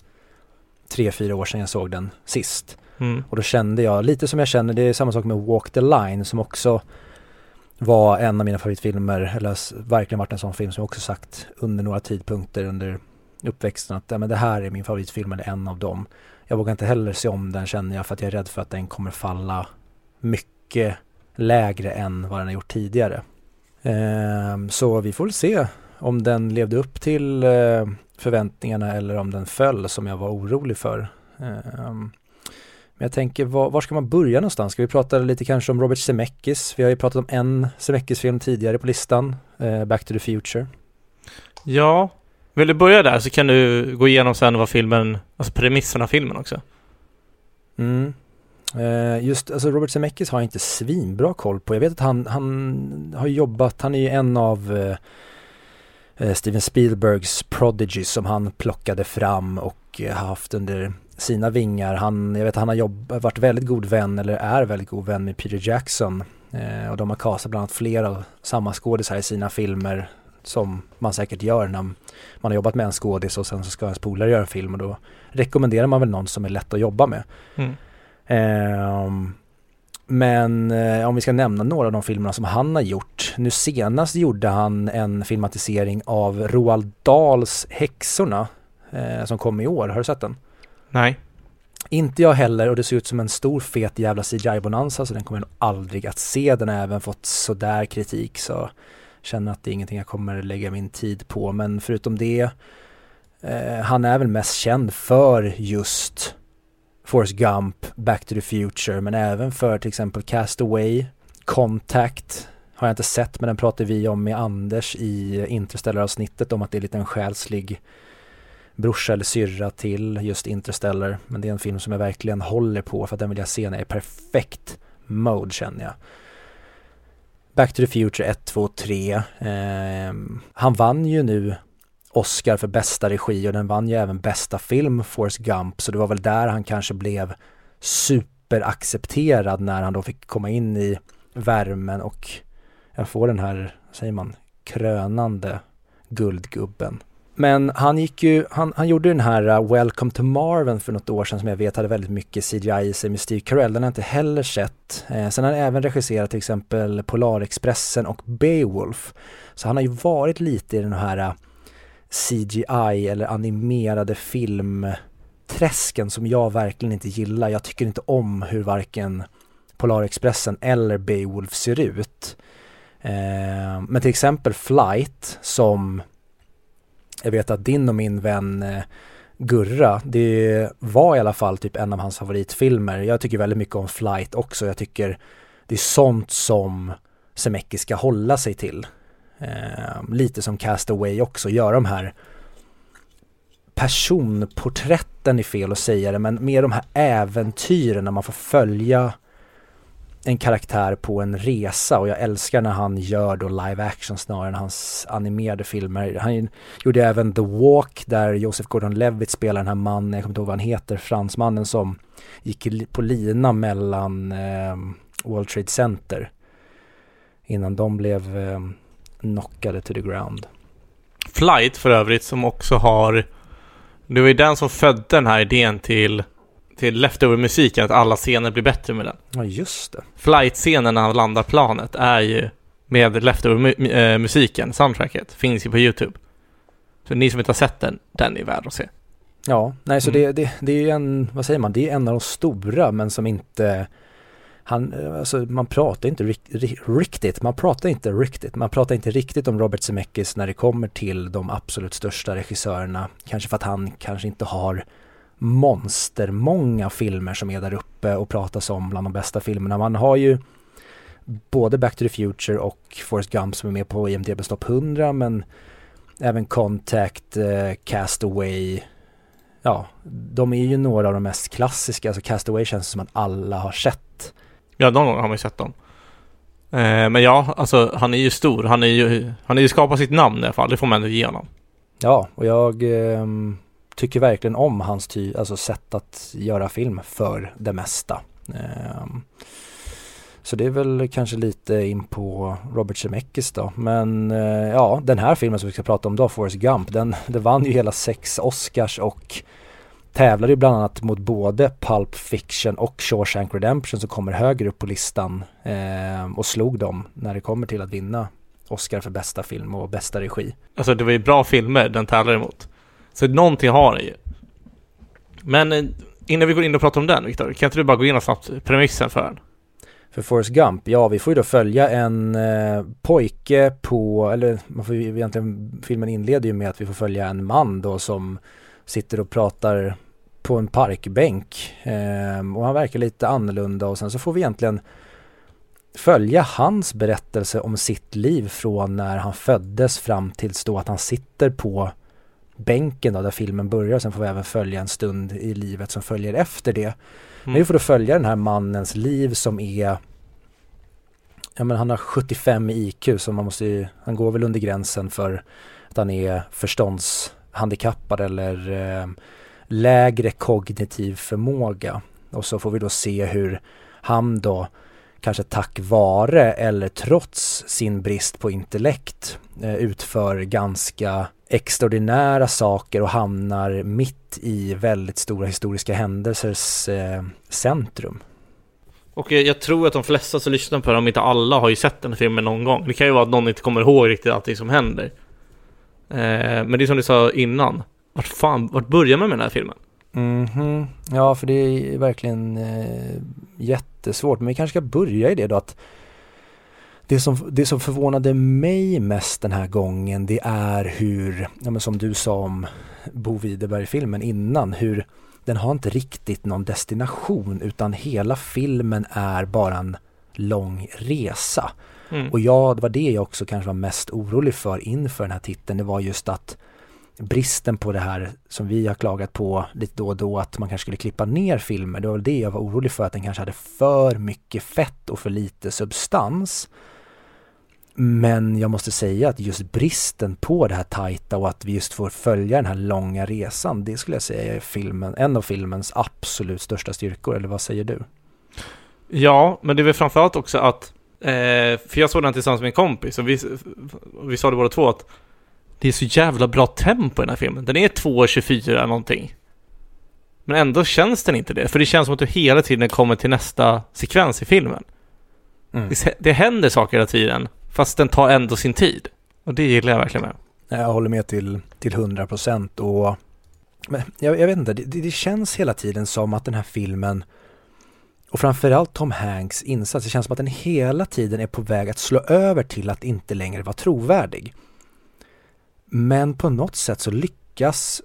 tre, fyra år sedan jag såg den sist. Mm. Och då kände jag, lite som jag känner, det är samma sak med Walk the Line som också var en av mina favoritfilmer, eller verkligen varit en sån film som jag också sagt under några tidpunkter under uppväxten att ja, men det här är min favoritfilm eller en av dem. Jag vågar inte heller se om den känner jag för att jag är rädd för att den kommer falla mycket lägre än vad den har gjort tidigare. Eh, så vi får väl se om den levde upp till eh, förväntningarna eller om den föll som jag var orolig för. Eh, men jag tänker, var, var, ska man börja någonstans? Ska vi prata lite kanske om Robert Zemeckis? Vi har ju pratat om en Zemeckis-film tidigare på listan, eh, Back to the Future. Ja, vill du börja där så kan du gå igenom sen vad filmen, alltså premissen av filmen också. Mm. Eh, just, alltså Robert Zemeckis har jag inte svinbra koll på. Jag vet att han, han har jobbat, han är ju en av eh, eh, Steven Spielbergs prodigies som han plockade fram och haft under sina vingar. Han, jag vet att han har jobb, varit väldigt god vän eller är väldigt god vän med Peter Jackson. Och de har kastat bland annat flera av samma skådisar i sina filmer som man säkert gör när man har jobbat med en skådis och sen så ska ens polare göra en film och då rekommenderar man väl någon som är lätt att jobba med. Mm. Eh, men eh, om vi ska nämna några av de filmerna som han har gjort. Nu senast gjorde han en filmatisering av Roald Dahls Häxorna eh, som kom i år. Har du sett den? Nej. Inte jag heller och det ser ut som en stor fet jävla CGI-bonanza så den kommer jag nog aldrig att se. Den har även fått sådär kritik så känner att det är ingenting jag kommer lägga min tid på. Men förutom det, eh, han är väl mest känd för just Forrest Gump, Back to the Future, men även för till exempel Castaway, Contact har jag inte sett, men den pratade vi om med Anders i Interstellar-avsnittet om att det är lite en själslig brorsa eller syrra till just Interstellar. Men det är en film som jag verkligen håller på för att den vill jag se när jag är perfekt mode känner jag. Back to the Future 1, 2, 3. Eh, han vann ju nu Oscar för bästa regi och den vann ju även bästa film, Force Gump, så det var väl där han kanske blev superaccepterad när han då fick komma in i värmen och jag får den här, säger man, krönande guldgubben. Men han gick ju, han, han gjorde den här uh, Welcome to Marvin för något år sedan som jag vet hade väldigt mycket CGI i sig med Steve Carell. Den har jag inte heller sett. Eh, sen har han även regisserat till exempel Polarexpressen och Beowulf. Så han har ju varit lite i den här uh, CGI eller animerade filmträsken som jag verkligen inte gillar. Jag tycker inte om hur varken Polarexpressen eller Beowulf ser ut. Eh, men till exempel Flight som jag vet att din och min vän eh, Gurra, det var i alla fall typ en av hans favoritfilmer. Jag tycker väldigt mycket om Flight också. Jag tycker det är sånt som Zemeckis ska hålla sig till. Eh, lite som Castaway också, göra de här personporträtten är fel att säga det, men mer de här äventyren när man får följa en karaktär på en resa och jag älskar när han gör då live action snarare än hans animerade filmer. Han gjorde även The Walk där Joseph Gordon-Levitt spelar den här mannen, jag kommer inte ihåg vad han heter, fransmannen som gick på lina mellan eh, World Trade Center innan de blev eh, knockade to the ground. Flight för övrigt som också har, det var ju den som födde den här idén till till Leftover-musiken, att alla scener blir bättre med den. Ja, just det. Flight-scenen när han landar planet är ju med Leftover-musiken, soundtracket, finns ju på YouTube. Så ni som inte har sett den, den är värd att se. Ja, nej så mm. det, det, det är ju en, vad säger man, det är en av de stora men som inte han, eh, alltså man pratar inte riktigt, man pratar inte riktigt, man pratar inte riktigt om Robert Zemeckis när det kommer till de absolut största regissörerna. Kanske för att han kanske inte har monstermånga filmer som är där uppe och pratas om bland de bästa filmerna. Man har ju både Back to the Future och Forrest Gump som är med på IMDB Top 100 men även Contact, eh, Castaway, ja, de är ju några av de mest klassiska, alltså Castaway känns som att alla har sett. Ja, någon gång har man ju sett dem. Eh, men ja, alltså han är ju stor, han är ju, han är ju skapat sitt namn i alla fall, det får man ändå ge honom. Ja, och jag eh, tycker verkligen om hans ty, alltså sätt att göra film för det mesta. Eh, så det är väl kanske lite in på Robert Zemeckis då. Men eh, ja, den här filmen som vi ska prata om då, Forrest Gump, den, den vann ju hela sex Oscars och tävlade ju bland annat mot både Pulp Fiction och Shawshank Redemption som kommer högre upp på listan eh, och slog dem när det kommer till att vinna Oscar för bästa film och bästa regi. Alltså det var ju bra filmer den tävlar emot. Så någonting har den ju. Men eh, innan vi går in och pratar om den Viktor, kan inte du bara gå igenom snabbt premissen för den? För Forrest Gump, ja vi får ju då följa en eh, pojke på, eller man får ju egentligen, filmen inleder ju med att vi får följa en man då som sitter och pratar på en parkbänk eh, och han verkar lite annorlunda och sen så får vi egentligen följa hans berättelse om sitt liv från när han föddes fram tills då att han sitter på bänken då, där filmen börjar. Sen får vi även följa en stund i livet som följer efter det. Mm. Men vi får då följa den här mannens liv som är Ja men han har 75 i IQ så man måste ju, han går väl under gränsen för att han är handikappad eller eh, lägre kognitiv förmåga. Och så får vi då se hur han då kanske tack vare eller trots sin brist på intellekt eh, utför ganska extraordinära saker och hamnar mitt i väldigt stora historiska händelsers eh, centrum. Och jag tror att de flesta som lyssnar på det, om inte alla, har ju sett den här filmen någon gång. Det kan ju vara att någon inte kommer ihåg riktigt allting som händer. Eh, men det är som du sa innan, vart fan, vart börjar man med den här filmen? Mm -hmm. Ja, för det är verkligen eh, jättesvårt. Men vi kanske ska börja i det då att det som, det som förvånade mig mest den här gången det är hur, ja, men som du sa om Bo Widerberg-filmen innan, hur den har inte riktigt någon destination utan hela filmen är bara en lång resa. Mm. Och ja, det var det jag också kanske var mest orolig för inför den här titeln. Det var just att bristen på det här som vi har klagat på lite då och då att man kanske skulle klippa ner filmer. Det var det jag var orolig för att den kanske hade för mycket fett och för lite substans. Men jag måste säga att just bristen på det här tajta och att vi just får följa den här långa resan, det skulle jag säga är filmen, en av filmens absolut största styrkor, eller vad säger du? Ja, men det är väl framförallt också att, eh, för jag såg den tillsammans med en kompis och vi, vi sa det båda två att det är så jävla bra tempo i den här filmen. Den är 2.24 någonting. Men ändå känns den inte det, för det känns som att du hela tiden kommer till nästa sekvens i filmen. Mm. Det, det händer saker hela tiden Fast den tar ändå sin tid. Och det gillar jag verkligen med. Jag håller med till, till 100 procent och men jag, jag vet inte, det, det, känns hela tiden som att den här filmen och framförallt Tom Hanks insats, det känns som att den hela tiden är på väg att slå över till att inte längre vara trovärdig. Men på något sätt så lyckas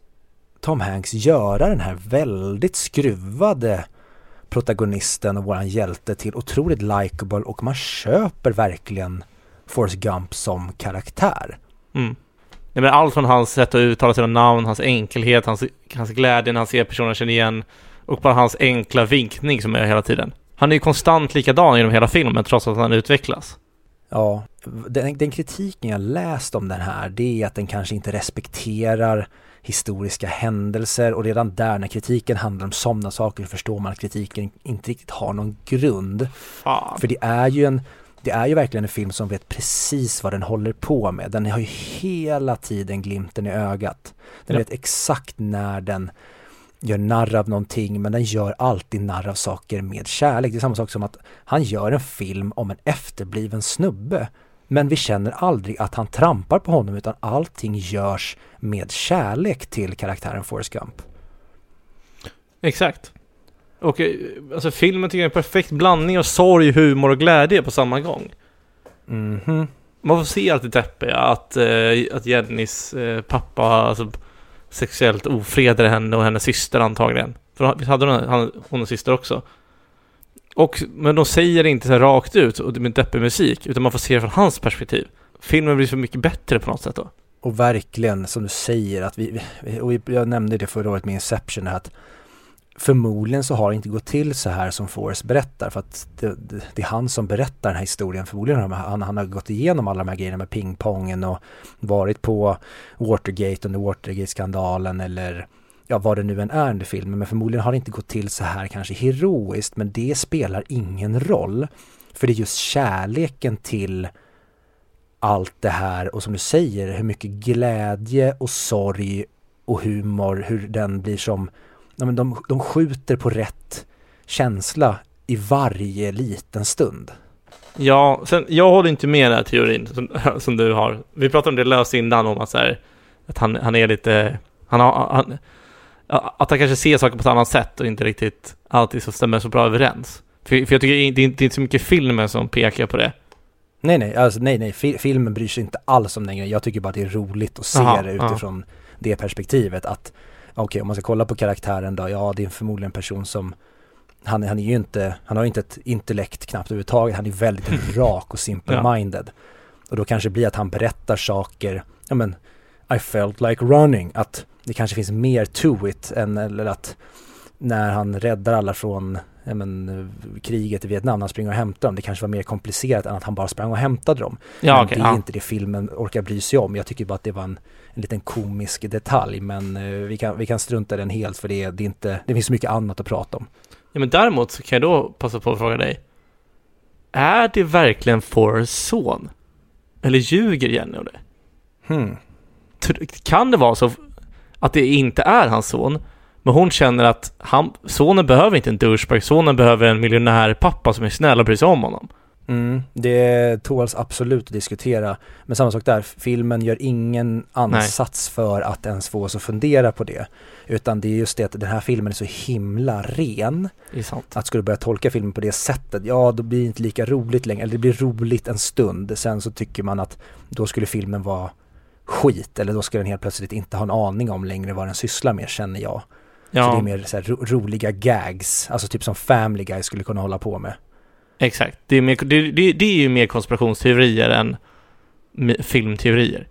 Tom Hanks göra den här väldigt skruvade protagonisten och våran hjälte till otroligt likable och man köper verkligen Forrest Gump som karaktär. Mm. Men allt från hans sätt att uttala sina namn, hans enkelhet, hans, hans glädje när han ser personer han känner igen och bara hans enkla vinkning som är hela tiden. Han är ju konstant likadan genom hela filmen trots att han utvecklas. Ja, den, den kritiken jag läst om den här det är att den kanske inte respekterar historiska händelser och redan där när kritiken handlar om sådana saker förstår man att kritiken inte riktigt har någon grund. Fan. För det är ju en det är ju verkligen en film som vet precis vad den håller på med. Den har ju hela tiden glimten i ögat. Den ja. vet exakt när den gör narr av någonting men den gör alltid narr av saker med kärlek. Det är samma sak som att han gör en film om en efterbliven snubbe. Men vi känner aldrig att han trampar på honom utan allting görs med kärlek till karaktären Forrest Gump. Exakt. Och eh, alltså filmen tycker jag är en perfekt blandning av sorg, humor och glädje på samma gång. Mm -hmm. Man får se allt det deppiga, att, eh, att Jennys eh, pappa alltså, sexuellt ofredade henne och hennes syster antagligen. För visst hade hon, han, hon en syster också? Och, men de säger det inte så rakt ut och med deppig musik, utan man får se det från hans perspektiv. Filmen blir så mycket bättre på något sätt då. Och verkligen, som du säger, att vi, och jag nämnde det förra året med Inception, att förmodligen så har det inte gått till så här som Forrest berättar för att det, det, det, är han som berättar den här historien förmodligen. Han, han har gått igenom alla de här grejerna med pingpongen och varit på Watergate under Watergate-skandalen eller ja, vad det nu än är under filmen. Men förmodligen har det inte gått till så här kanske heroiskt men det spelar ingen roll. För det är just kärleken till allt det här och som du säger hur mycket glädje och sorg och humor, hur den blir som men de, de skjuter på rätt känsla i varje liten stund. Ja, sen, jag håller inte med den här teorin som, (laughs) som du har. Vi pratade om det löst innan om att, så här, att han, han är lite, han har, han, att han kanske ser saker på ett annat sätt och inte riktigt alltid så stämmer så bra överens. För, för jag tycker det är, det är inte så mycket filmen som pekar på det. Nej, nej, alltså nej, nej, Fi- filmen bryr sig inte alls om den grejen. Jag tycker bara det är roligt att se Aha, det utifrån det perspektivet att okej, om man ska kolla på karaktären då, ja, det är förmodligen en person som han, han är ju inte, han har ju inte ett intellekt knappt överhuvudtaget, han är väldigt (laughs) rak och simple-minded. Och då kanske det blir att han berättar saker, ja men, I felt like running, att det kanske finns mer to it än, eller att när han räddar alla från men, kriget i Vietnam, han springer och hämtar dem, det kanske var mer komplicerat än att han bara sprang och hämtade dem. Ja, okej. det är ja. inte det filmen orkar bry sig om. Jag tycker bara att det var en, en liten komisk detalj, men eh, vi, kan, vi kan strunta i den helt för det, det, är inte, det finns så mycket annat att prata om. ja, men däremot så kan jag då passa på att fråga dig. Är det verkligen Forrests son? Eller ljuger Jenny om det? Hmm. Kan det vara så att det inte är hans son, men hon känner att han, sonen behöver inte en douchebag, sonen behöver en miljonärpappa som är snäll och bryr sig om honom. Mm, det tåls absolut att diskutera. Men samma sak där, filmen gör ingen ansats för att ens få oss att fundera på det. Utan det är just det att den här filmen är så himla ren. Det är sant. Att skulle börja tolka filmen på det sättet, ja då blir det inte lika roligt längre. Eller det blir roligt en stund, sen så tycker man att då skulle filmen vara skit. Eller då ska den helt plötsligt inte ha en aning om längre vad den sysslar med, känner jag. Så det är Ja, mer så här ro- roliga gags, alltså typ som Family Guy skulle kunna hålla på med. exakt. Det är, mer, det, det, det är ju mer konspirationsteorier än filmteorier.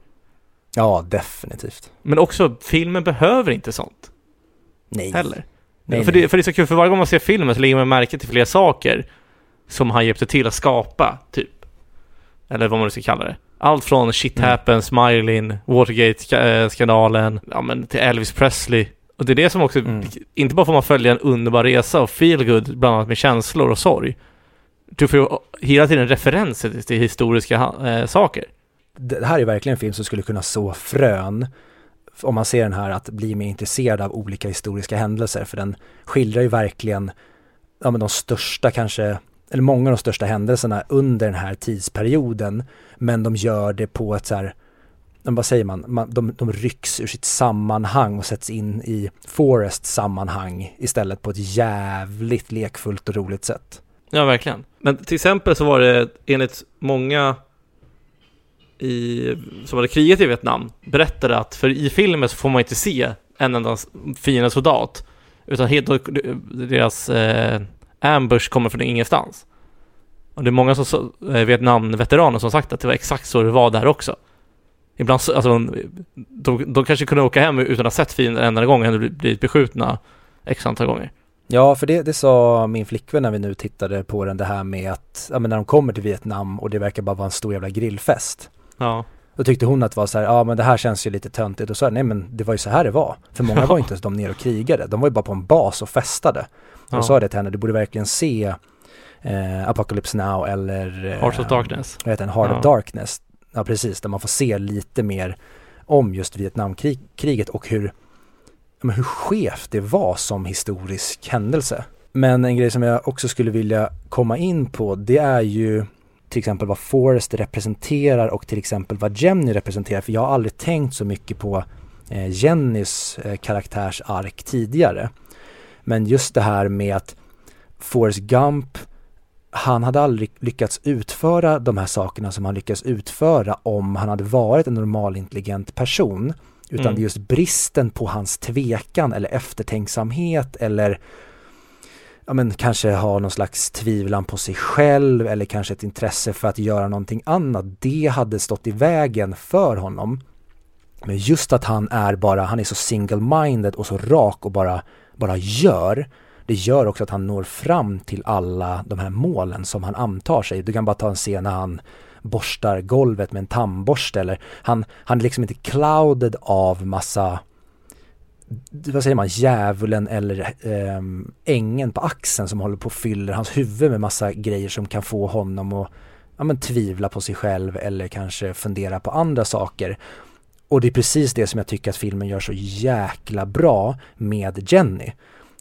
Ja, definitivt. Men också, filmen behöver inte sånt Nej. heller. Nej, för, nej. Det, för det är så kul, för varje gång man ser filmen så lägger man märke till fler saker som han hjälpte till att skapa, typ. Eller vad man nu ska kalla det. Allt från Shit Mm. Happens, Smilin, Watergate-skandalen, ja men till Elvis Presley. Och det är det som också, Mm. inte bara får man följa en underbar resa och feel good bland annat med känslor och sorg. Du får ju hela tiden referenser till, historiska eh, saker. det här är verkligen en film som skulle kunna så frön om man ser den här att bli mer intresserad av olika historiska händelser för den skildrar ju verkligen ja, men de största kanske eller många av de största händelserna under den här tidsperioden men de gör det på ett så här men vad säger man, man de, de rycks ur sitt sammanhang och sätts in i Forests sammanhang istället på ett jävligt lekfullt och roligt sätt. Ja, verkligen. Men till exempel så var det enligt många i, som hade krigat i Vietnam berättade att för i filmen så får man inte se en enda fiende soldat utan helt, deras eh, ambush kommer från ingenstans. Och det är många som, eh, Vietnam-veteraner som sagt att det var exakt så det var där också. Ibland så, alltså, de, de kanske kunde åka hem utan att ha sett fienden en enda gång och ändå blivit beskjutna x antal gånger. Ja, för det, det sa min flickvän när vi nu tittade på den, det här med att, ja men när de kommer till Vietnam och det verkar bara vara en stor jävla grillfest. Ja, Då tyckte hon att det var så här, ja men det här känns ju lite töntigt och så här, nej men det var ju så här det var. För många Ja. (laughs) var ju inte ens de ner och krigade, de var ju bara på en bas och festade. Och ja. jag sa det till henne, du borde verkligen se eh, Apocalypse Now eller eh, Hearts of Darkness. Vad heter den? Heart Ja. of Darkness. Ja precis, där man får se lite mer om just Vietnamkriget och hur, hur skevt det var som historisk händelse. Men en grej som jag också skulle vilja komma in på det är ju till exempel vad Forrest representerar och till exempel vad Jenny representerar. För jag har aldrig tänkt så mycket på eh, Jennys eh, karaktärs ark tidigare. Men just det här med att Forrest Gump han hade aldrig lyckats utföra de här sakerna som han lyckats utföra om han hade varit en normalintelligent person. Utan Mm. det är just bristen på hans tvekan eller eftertänksamhet eller ja men kanske ha någon slags tvivlan på sig själv eller kanske ett intresse för att göra någonting annat. Det hade stått i vägen för honom. Men just att han är bara, han är så single-minded och så rak och bara, bara gör. Det gör också att han når fram till alla de här målen som han antar sig. Du kan bara ta en scen när han borstar golvet med en tandborste eller han, han är liksom inte clouded av massa vad säger man, djävulen eller ähm, ängen på axeln som håller på och fyller hans huvud med massa grejer som kan få honom att ja, men, tvivla på sig själv eller kanske fundera på andra saker. Och det är precis det som jag tycker att filmen gör så jäkla bra med Jenny.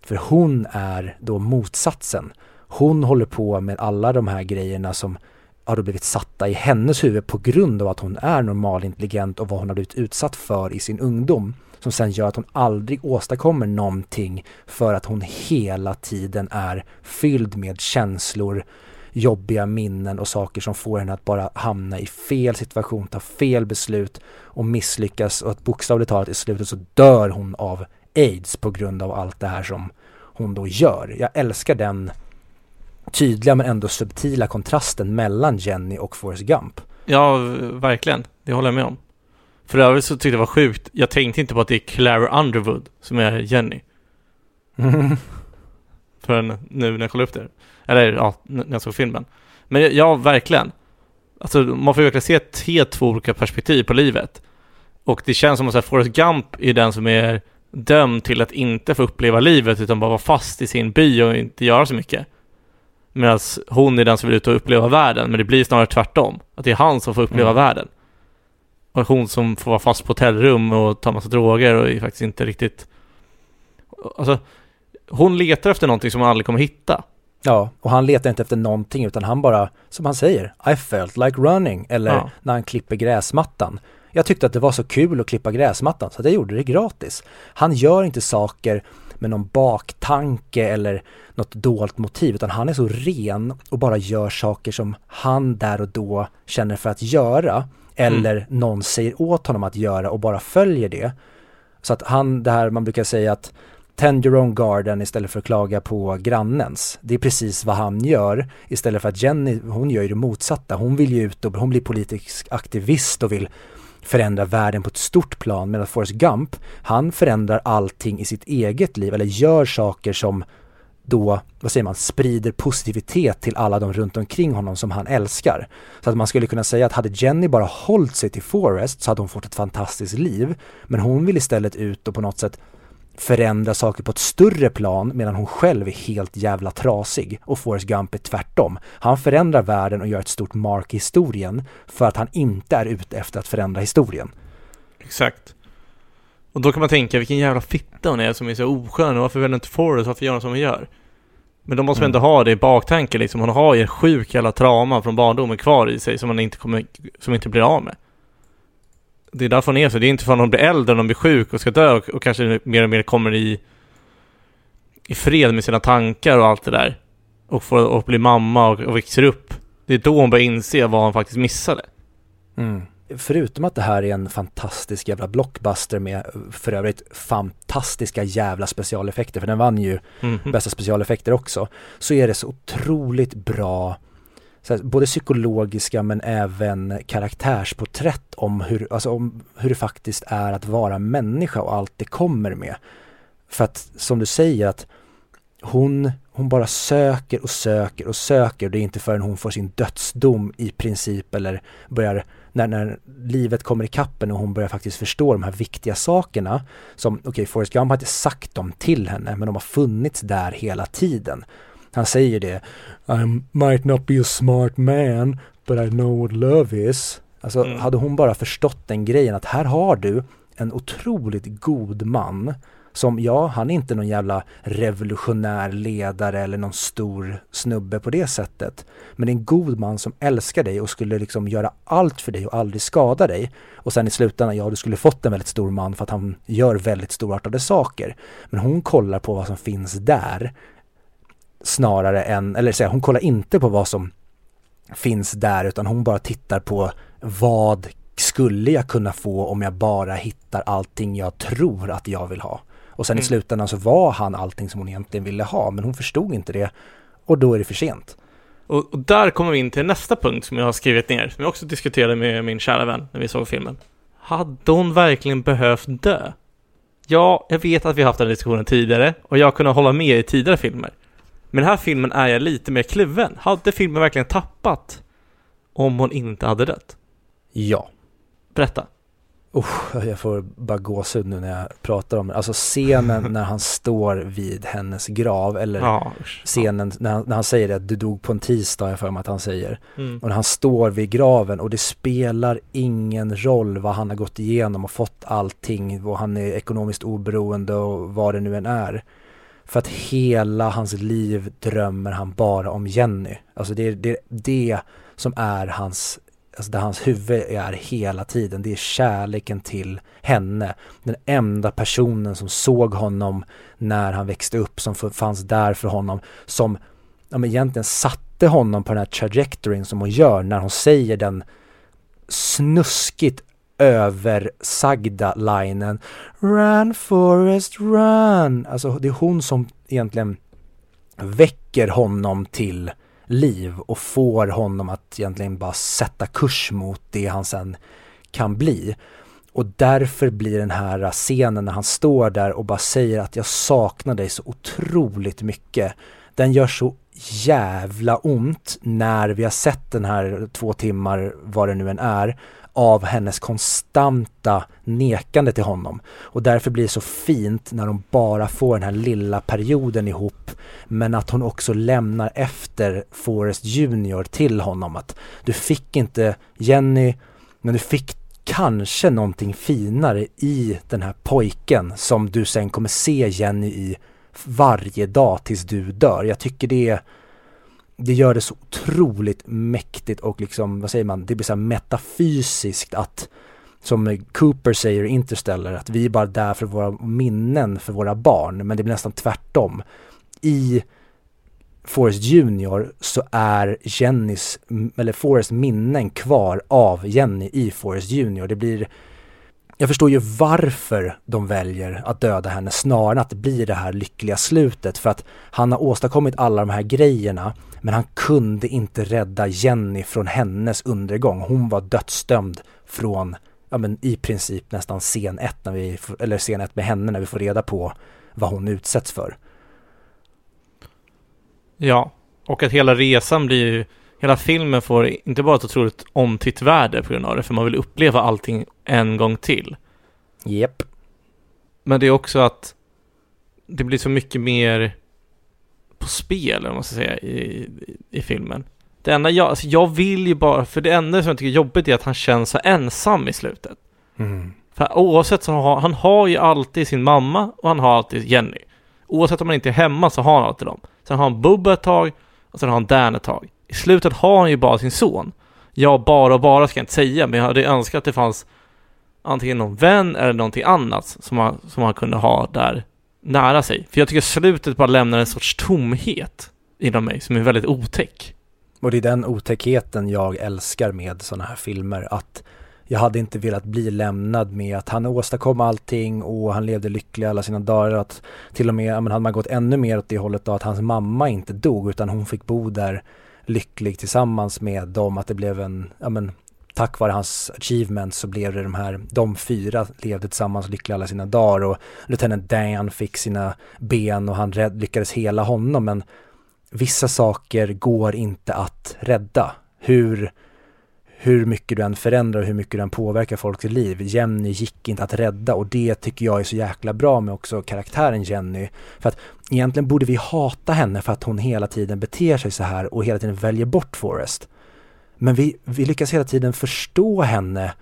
För hon är då motsatsen. Hon håller på med alla de här grejerna som har då blivit satta i hennes huvud på grund av att hon är normalintelligent och vad hon har blivit utsatt för i sin ungdom. Som sen gör att hon aldrig åstadkommer någonting för att hon hela tiden är fylld med känslor, jobbiga minnen och saker som får henne att bara hamna i fel situation, ta fel beslut och misslyckas och att bokstavligt talat i slutet så dör hon av aids på grund av allt det här som hon då gör. Jag älskar den tydliga men ändå subtila kontrasten mellan Jenny och Forrest Gump. Ja, verkligen. Det håller jag med om. För övrigt så tyckte jag det var sjukt. Jag tänkte inte på att det är Clara Underwood som är Jenny. (laughs) Förrän nu när jag kollade upp det. Eller ja, när jag såg filmen. Men ja, verkligen. Alltså man får verkligen se helt två olika perspektiv på livet. Och det känns som att Forrest Gump är den som är dömd till att inte få uppleva livet utan bara vara fast i sin by och inte göra så mycket. Medan hon är den som vill ut och uppleva världen, men det blir snarare tvärtom. Att det är han som får uppleva mm. världen. Och hon som får vara fast på hotellrum och ta massa droger och är faktiskt inte riktigt... Alltså, hon letar efter någonting som hon aldrig kommer hitta. Ja, och han letar inte efter någonting utan han bara, som han säger, I felt like running. Eller ja. när han klipper gräsmattan. Jag tyckte att det var så kul att klippa gräsmattan så jag gjorde det gratis. Han gör inte saker med någon baktanke eller något dolt motiv utan han är så ren och bara gör saker som han där och då känner för att göra eller mm. någon säger åt honom att göra och bara följer det. Så att han, det här man brukar säga att Tend your own garden istället för att klaga på grannens. Det är precis vad han gör istället för att Jenny, hon gör ju det motsatta. Hon vill ju ut och hon blir politisk aktivist och vill förändrar världen på ett stort plan medan Forrest Gump, han förändrar allting i sitt eget liv eller gör saker som då, vad säger man, sprider positivitet till alla de runt omkring honom som han älskar. Så att man skulle kunna säga att hade Jenny bara hållit sig till Forrest så hade hon fått ett fantastiskt liv. Men hon vill istället ut och på något sätt förändra saker på ett större plan medan hon själv är helt jävla trasig och Forrest Gump är tvärtom. Han förändrar världen och gör ett stort mark i historien för att han inte är ute efter att förändra historien. Exakt. Och då kan man tänka vilken jävla fitta hon är som är så oskön och varför väljer inte Forrest, varför gör hon som hon gör? Men då måste man mm. ändå ha det i baktanken liksom. Hon har ju en sjuk jävla trauma från barndomen kvar i sig som man inte kommer, som inte blir av med det är därför hon är så. Det är inte för att hon blir äldre och hon blir sjuk och ska dö och, och kanske mer och mer kommer i, i fred med sina tankar och allt det där. Och får och blir mamma och, och växer upp. Det är då hon börjar inse vad hon faktiskt missade. Mm. Förutom att det här är en fantastisk jävla blockbuster med för övrigt fantastiska jävla specialeffekter, för den vann ju mm bästa specialeffekter också, så är det så otroligt bra här, både psykologiska men även karaktärsporträtt om hur, alltså om hur det faktiskt är att vara människa och allt det kommer med. För att som du säger att hon, hon bara söker och söker och söker. Det är inte förrän hon får sin dödsdom i princip eller börjar, när, när livet kommer i kappen och hon börjar faktiskt förstå de här viktiga sakerna. Som, okej, okay, Forrest Gump har inte sagt dem till henne, men de har funnits där hela tiden. Han säger det. I might not be a smart man, but I know what love is. Alltså mm. hade hon bara förstått den grejen att här har du en otroligt god man som, ja, han är inte någon jävla revolutionär ledare eller någon stor snubbe på det sättet. Men en god man som älskar dig och skulle liksom göra allt för dig och aldrig skada dig. Och sen i slutändan, ja, du skulle fått en väldigt stor man för att han gör väldigt storartade saker. Men hon kollar på vad som finns där snarare än, eller säga, hon kollar inte på vad som finns där utan hon bara tittar på vad skulle jag kunna få om jag bara hittar allting jag tror att jag vill ha. Och sen mm. i slutändan så var han allting som hon egentligen ville ha men hon förstod inte det och då är det för sent. Och, och där kommer vi in till nästa punkt som jag har skrivit ner, som jag också diskuterade med min kära vän när vi såg filmen. Hade hon verkligen behövt dö? Ja, jag vet att vi har haft den diskussionen tidigare och jag har kunnat hålla med i tidigare filmer. Men den här filmen är jag lite mer kluven. Hade filmen verkligen tappat om hon inte hade dött? Ja. Berätta. Oh, jag får bara gåshud nu när jag pratar om det. Alltså scenen (laughs) när han står vid hennes grav eller ja, scenen när han, när han säger det, du dog på en tisdag, jag för mig att han säger. Mm. Och när han står vid graven och det spelar ingen roll vad han har gått igenom och fått allting och han är ekonomiskt oberoende och vad det nu än är. För att hela hans liv drömmer han bara om Jenny. Alltså det är det, det som är hans, alltså där hans huvud är hela tiden. Det är kärleken till henne. Den enda personen som såg honom när han växte upp, som fanns där för honom, som ja, men egentligen satte honom på den här trajectoryn som hon gör när hon säger den snuskigt översagda linen Run Forest Run. Alltså det är hon som egentligen väcker honom till liv och får honom att egentligen bara sätta kurs mot det han sen kan bli. Och därför blir den här scenen när han står där och bara säger att jag saknar dig så otroligt mycket. Den gör så jävla ont när vi har sett den här två timmar, vad det nu än är, av hennes konstanta nekande till honom. Och därför blir det så fint när de bara får den här lilla perioden ihop men att hon också lämnar efter Forrest Junior till honom. Att du fick inte Jenny, men du fick kanske någonting finare i den här pojken som du sen kommer se Jenny i varje dag tills du dör. Jag tycker det är det gör det så otroligt mäktigt och liksom, vad säger man, det blir så metafysiskt att som Cooper säger i Interstellar, att vi är bara där för våra minnen för våra barn, men det blir nästan tvärtom. I Forrest Junior så är Jennys, eller Forrests minnen kvar av Jenny i Forrest Junior. Det blir jag förstår ju varför de väljer att döda henne snarare än att det blir det här lyckliga slutet för att han har åstadkommit alla de här grejerna men han kunde inte rädda Jenny från hennes undergång. Hon var dödsdömd från, ja men i princip nästan scen ett när vi, eller scen ett med henne när vi får reda på vad hon utsätts för. Ja, och att hela resan blir ju, hela filmen får inte bara ett otroligt omtittvärde på grund av det, för man vill uppleva allting en gång till. Jep. Men det är också att det blir så mycket mer på spel, eller vad man ska säga, i, i, filmen. Det enda jag, alltså jag vill ju bara, för det enda som jag tycker är jobbigt är att han känns så ensam i slutet. Mm. För oavsett så har han har ju alltid sin mamma och han har alltid Jenny. Oavsett om han inte är hemma så har han alltid dem. Sen har han Bubba ett tag och sen har han Dan ett tag. I slutet har han ju bara sin son. Ja, bara och bara ska jag inte säga, men jag hade önskat att det fanns antingen någon vän eller någonting annat som han, som han kunde ha där nära sig. För jag tycker slutet bara lämnar en sorts tomhet inom mig som är väldigt otäck. Och det är den otäckheten jag älskar med sådana här filmer. Att jag hade inte velat bli lämnad med att han åstadkom allting och han levde lycklig alla sina dagar. Att till och med, men hade man gått ännu mer åt det hållet då att hans mamma inte dog utan hon fick bo där lycklig tillsammans med dem. Att det blev en, ja men tack vare hans achievements så blev det de här, de fyra levde tillsammans lyckliga alla sina dagar och Lieutenant Dan fick sina ben och han rädd, lyckades hela honom men vissa saker går inte att rädda. Hur, hur mycket du än förändrar och hur mycket du än påverkar folks liv. Jenny gick inte att rädda och det tycker jag är så jäkla bra med också karaktären Jenny. För att egentligen borde vi hata henne för att hon hela tiden beter sig så här och hela tiden väljer bort Forrest. Men vi, vi lyckas hela tiden förstå henne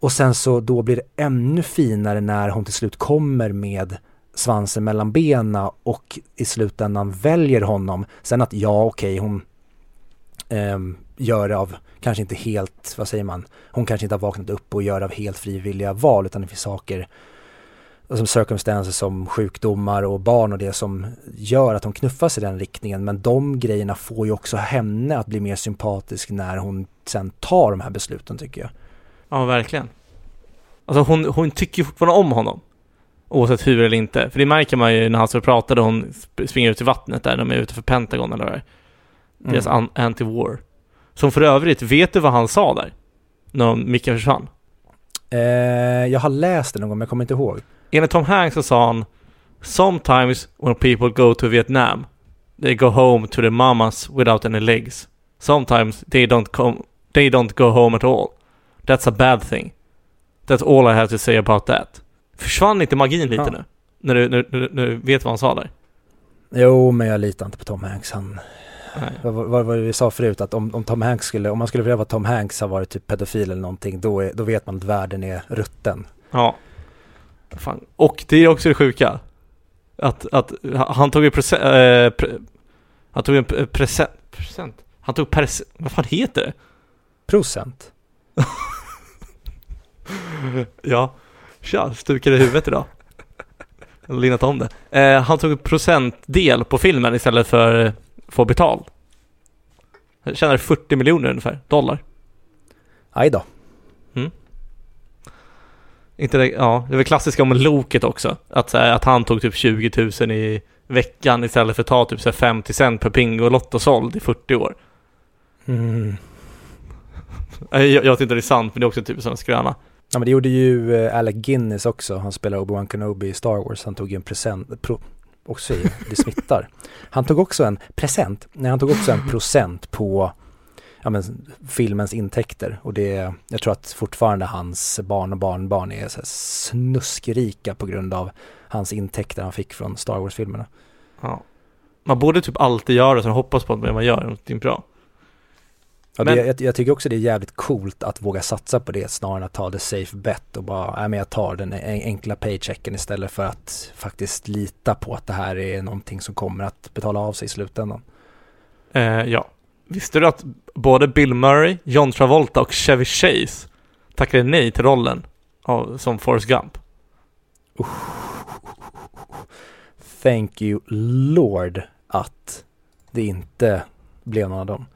och sen så då blir det ännu finare när hon till slut kommer med svansen mellan benen och i slutändan väljer honom. Sen att ja, okej, okay, hon eh, gör det av, kanske inte helt, vad säger man, hon kanske inte har vaknat upp och gör av helt frivilliga val utan det finns saker som circumstances som sjukdomar och barn och det som gör att hon knuffas i den riktningen. Men de grejerna får ju också henne att bli mer sympatisk när hon sen tar de här besluten tycker jag. Ja, verkligen. Alltså hon, hon tycker ju fortfarande om honom. Oavsett hur eller inte. För det märker man ju när han står och pratar och hon springer ut i vattnet där, de är ute för Pentagon eller vad det är. Deras mm. anti-war. Som för övrigt, vet du vad han sa där? När micken försvann? Eh, jag har läst det någon gång men jag kommer inte ihåg. Enligt Tom Hanks så sa han Sometimes when people go to Vietnam they go home to their mamas without any legs. Sometimes they don't come they don't go home at all. That's a bad thing. That's all I have to say about that. Försvann inte magin lite ja. nu? När du, när, när, när du vet vad han sa där? Jo, men jag litar inte på Tom Hanks. Han, vad, vad, vad vi sa förut, att om, om Tom Hanks skulle, om man skulle vilja att Tom Hanks har varit typ pedofil eller någonting, då, är, då vet man att världen är rutten. Ja. Fan. Och det är också det sjuka. Att, att han tog ju present, eh, pre, han tog en pre- present, present, han tog pres, vad fan heter det? Procent. (laughs) Ja, tja, stukade i huvudet idag. Jag har linnat om det. Eh, han tog en procentdel på filmen istället för att få betalt. Han tjänade 40 miljoner ungefär, dollar. Aj då. Inte det, ja, det väl klassiska om Loket också. Att, att han tog typ 20 000 i veckan istället för att ta typ så här 50 cent per Pingolotto såld i 40 år. Mm. (laughs) Jag, jag vet inte det är sant, men det är också typ sån skröna. Ja men det gjorde ju eh, Alec Guinness också, han spelar Obi-Wan Kenobi i Star Wars, han tog ju en present, pro, också det smittar. (laughs) Han tog också en present, nej han tog också en procent på ja, men, filmens intäkter och det, jag tror att fortfarande hans barn och barnbarn är så snuskrika på grund av hans intäkter han fick från Star Wars-filmerna. Ja. Man borde typ alltid göra så och hoppas på att man gör någonting bra. Ja, Men- det, jag, jag tycker också det är jävligt coolt att våga satsa på det snarare än att ta det safe bet och bara, nej men jag tar den en- enkla paychecken istället för att faktiskt lita på att det här är någonting som kommer att betala av sig i slutändan. Eh, ja. Visste du att både Bill Murray, John Travolta och Chevy Chase tackade nej till rollen av, som Forrest Gump? Thank you Lord att det inte blev någon av dem.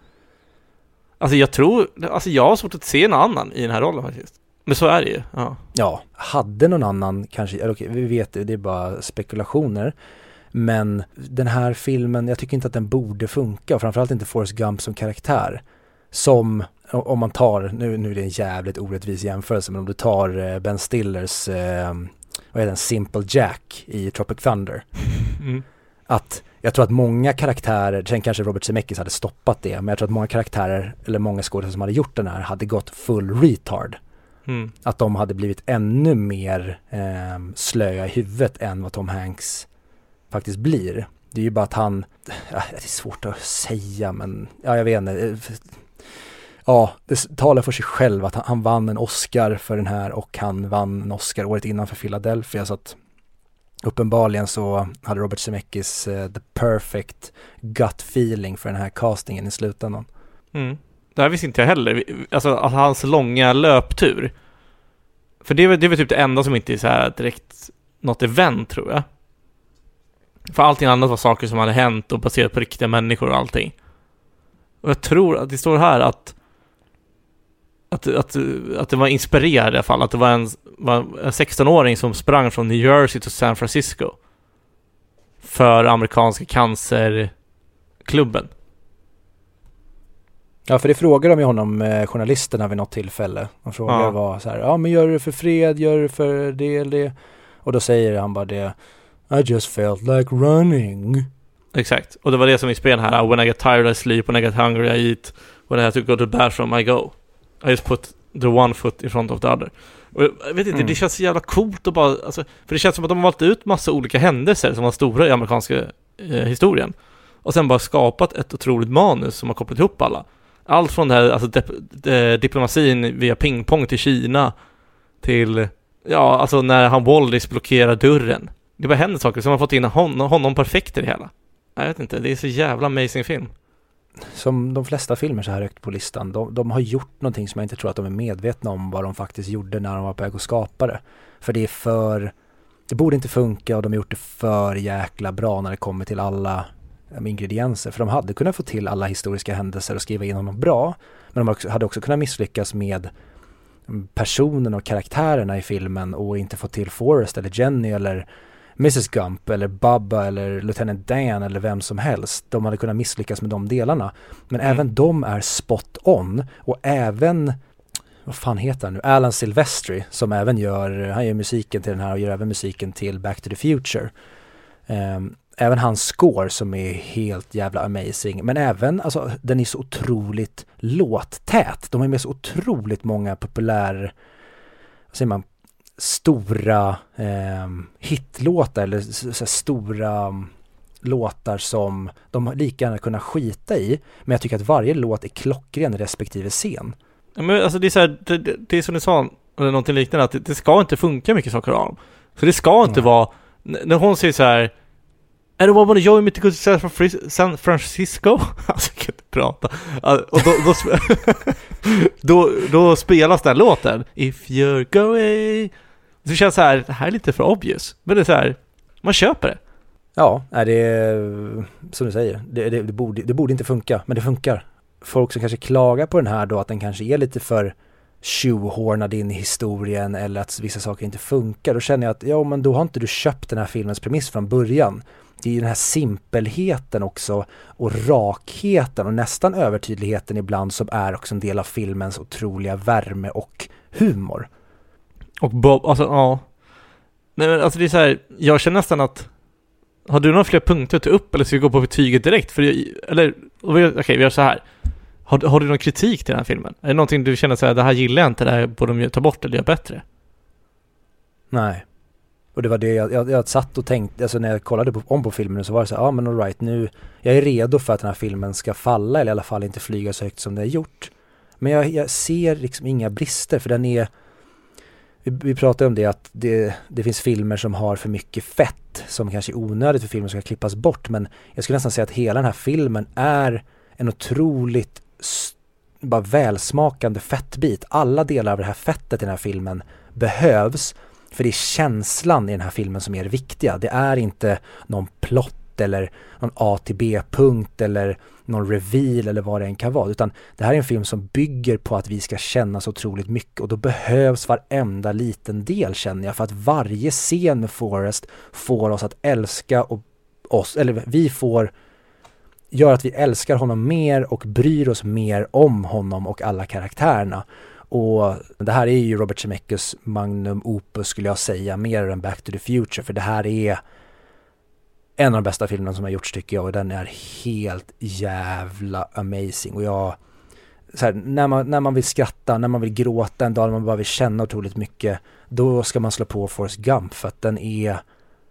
Alltså jag tror, alltså jag har svårt att se någon annan i den här rollen faktiskt. Men så är det ju. Ja. Ja, hade någon annan kanske, eller okej, vi vet det, det är bara spekulationer. Men den här filmen, jag tycker inte att den borde funka och framförallt inte Forrest Gump som karaktär. Som, om man tar, nu, nu är det en jävligt orättvis jämförelse, men om du tar eh, Ben Stillers, eh, vad heter den, Simple Jack i Tropic Thunder. (laughs) Mm. Att jag tror att många karaktärer, sen kanske Robert Zemeckis hade stoppat det, men jag tror att många karaktärer, eller många skådespelare som hade gjort den här, hade gått full retard. Mm. Att de hade blivit ännu mer eh, slöa i huvudet än vad Tom Hanks faktiskt blir. Det är ju bara att han, ja, det är svårt att säga men, ja jag vet inte. Ja, det talar för sig själv att han, han vann en Oscar för den här och han vann en Oscar året innan för Philadelphia så att uppenbarligen så hade Robert Zemeckis uh, the perfect gut feeling för den här castingen i slutändan. Mm. Det här visste inte jag heller. Alltså att hans långa löptur. För det är, det är väl typ det enda som inte är så här direkt något event tror jag. För allting annat var saker som hade hänt och baserat på riktiga människor och allting. Och jag tror att det står här att att, att, att det var inspirerad i alla fall. Att det var en, var en 16-åring som sprang från New Jersey till San Francisco. För amerikanska cancerklubben. Ja, för det frågar de ju honom, eh, journalisterna vid något tillfälle. De frågar Ja. vad så här, ja men gör du det för fred, gör du det för det eller det? Och då säger han bara det, I just felt like running. Exakt, och det var det som inspirerade här When I get tired I sleep, when I get hungry I eat When I have to go to the bathroom I go I just put the one foot in front of the other och jag vet inte, Mm. det känns så jävla coolt att bara, alltså, för det känns som att de har valt ut massa olika händelser som var stora i amerikanska eh, historien och sen bara skapat ett otroligt manus som har kopplat ihop alla. Allt från det här, alltså dip- eh, diplomatin via pingpong till Kina till, ja, alltså när han Wallis blockerar dörren. Det bara händer saker som har fått in honom, honom perfekt i det hela. Jag vet inte, det är så jävla amazing film. Som de flesta filmer så här högt på listan, de, de har gjort någonting som jag inte tror att de är medvetna om vad de faktiskt gjorde när de var på väg att skapa det. För det är för, det borde inte funka och de har gjort det för jäkla bra när det kommer till alla um, ingredienser. För de hade kunnat få till alla historiska händelser och skriva in honom bra. Men de hade också kunnat misslyckas med um, personerna personen och karaktärerna i filmen och inte få till Forrest eller Jenny eller Mrs Gump eller Bubba eller Lieutenant Dan eller vem som helst. De hade kunnat misslyckas med de delarna. Men Mm. även de är spot on och även vad fan heter han nu? Alan Silvestri som även gör, han gör musiken till den här och gör även musiken till Back to the Future. Ehm, även hans score som är helt jävla amazing. Men även, alltså den är så otroligt låttät. De har med så otroligt många populär, vad säger man, stora eh, hitlåtar eller så här stora mm, låtar som de lika gärna kunnat skita i. Men jag tycker att varje låt är klockren i respektive scen. Ja, Men alltså det är så här, det, det, det är som du sa, eller någonting liknande, att det, det ska inte funka mycket saker av. Så det ska inte Nej. vara, när hon säger så här Är det vad jag är mitt i San Francisco? (laughs) Alltså jag kan inte prata. Och då, då, (laughs) då, då spelas den låten. If you're going. Det känns så här, det här är lite för obvious. Men det är så här, man köper det. Ja, det är som du säger, det, det, det, borde, det borde inte funka, men det funkar. Folk som kanske klagar på den här då, att den kanske är lite för tjohornad in i historien eller att vissa saker inte funkar, då känner jag att ja men då har inte du köpt den här filmens premiss från början. Det är ju den här simpelheten också och rakheten och nästan övertydligheten ibland som är också en del av filmens otroliga värme och humor. Och Bob, alltså ja. Nej men alltså det är så här, jag känner nästan att har du några fler punkter att ta upp eller ska vi gå på betyget direkt? För jag, eller, okej okay, vi gör så här. Har, har, du någon kritik till den här filmen? Är det någonting du känner så här, det här gillar jag inte, det här borde de ta bort eller göra bättre? Nej. Och det var det jag, jag, jag satt och tänkte, alltså när jag kollade på, om på filmen så var det så här, ja men alright nu, jag är redo för att den här filmen ska falla eller i alla fall inte flyga så högt som det är gjort. Men jag, jag ser liksom inga brister för den är, vi, vi pratade om det att det, det finns filmer som har för mycket fett som kanske är onödigt för filmen som ska klippas bort men jag skulle nästan säga att hela den här filmen är en otroligt bara välsmakande fettbit. Alla delar av det här fettet i den här filmen behövs för det är känslan i den här filmen som är det viktiga. Det är inte någon plott eller någon A till B-punkt eller någon reveal eller vad det än kan vara. Utan det här är en film som bygger på att vi ska känna så otroligt mycket och då behövs varenda liten del känner jag. För att varje scen med Forrest får oss att älska och oss, eller vi får gör att vi älskar honom mer och bryr oss mer om honom och alla karaktärerna. Och det här är ju Robert Zemeckis magnum opus skulle jag säga, mer än Back to the Future, för det här är en av de bästa filmerna som har gjorts tycker jag och den är helt jävla amazing och jag så här, när, man, när man vill skratta, när man vill gråta en dag, när man bara vill känna otroligt mycket, då ska man slå på Forrest Gump för att den är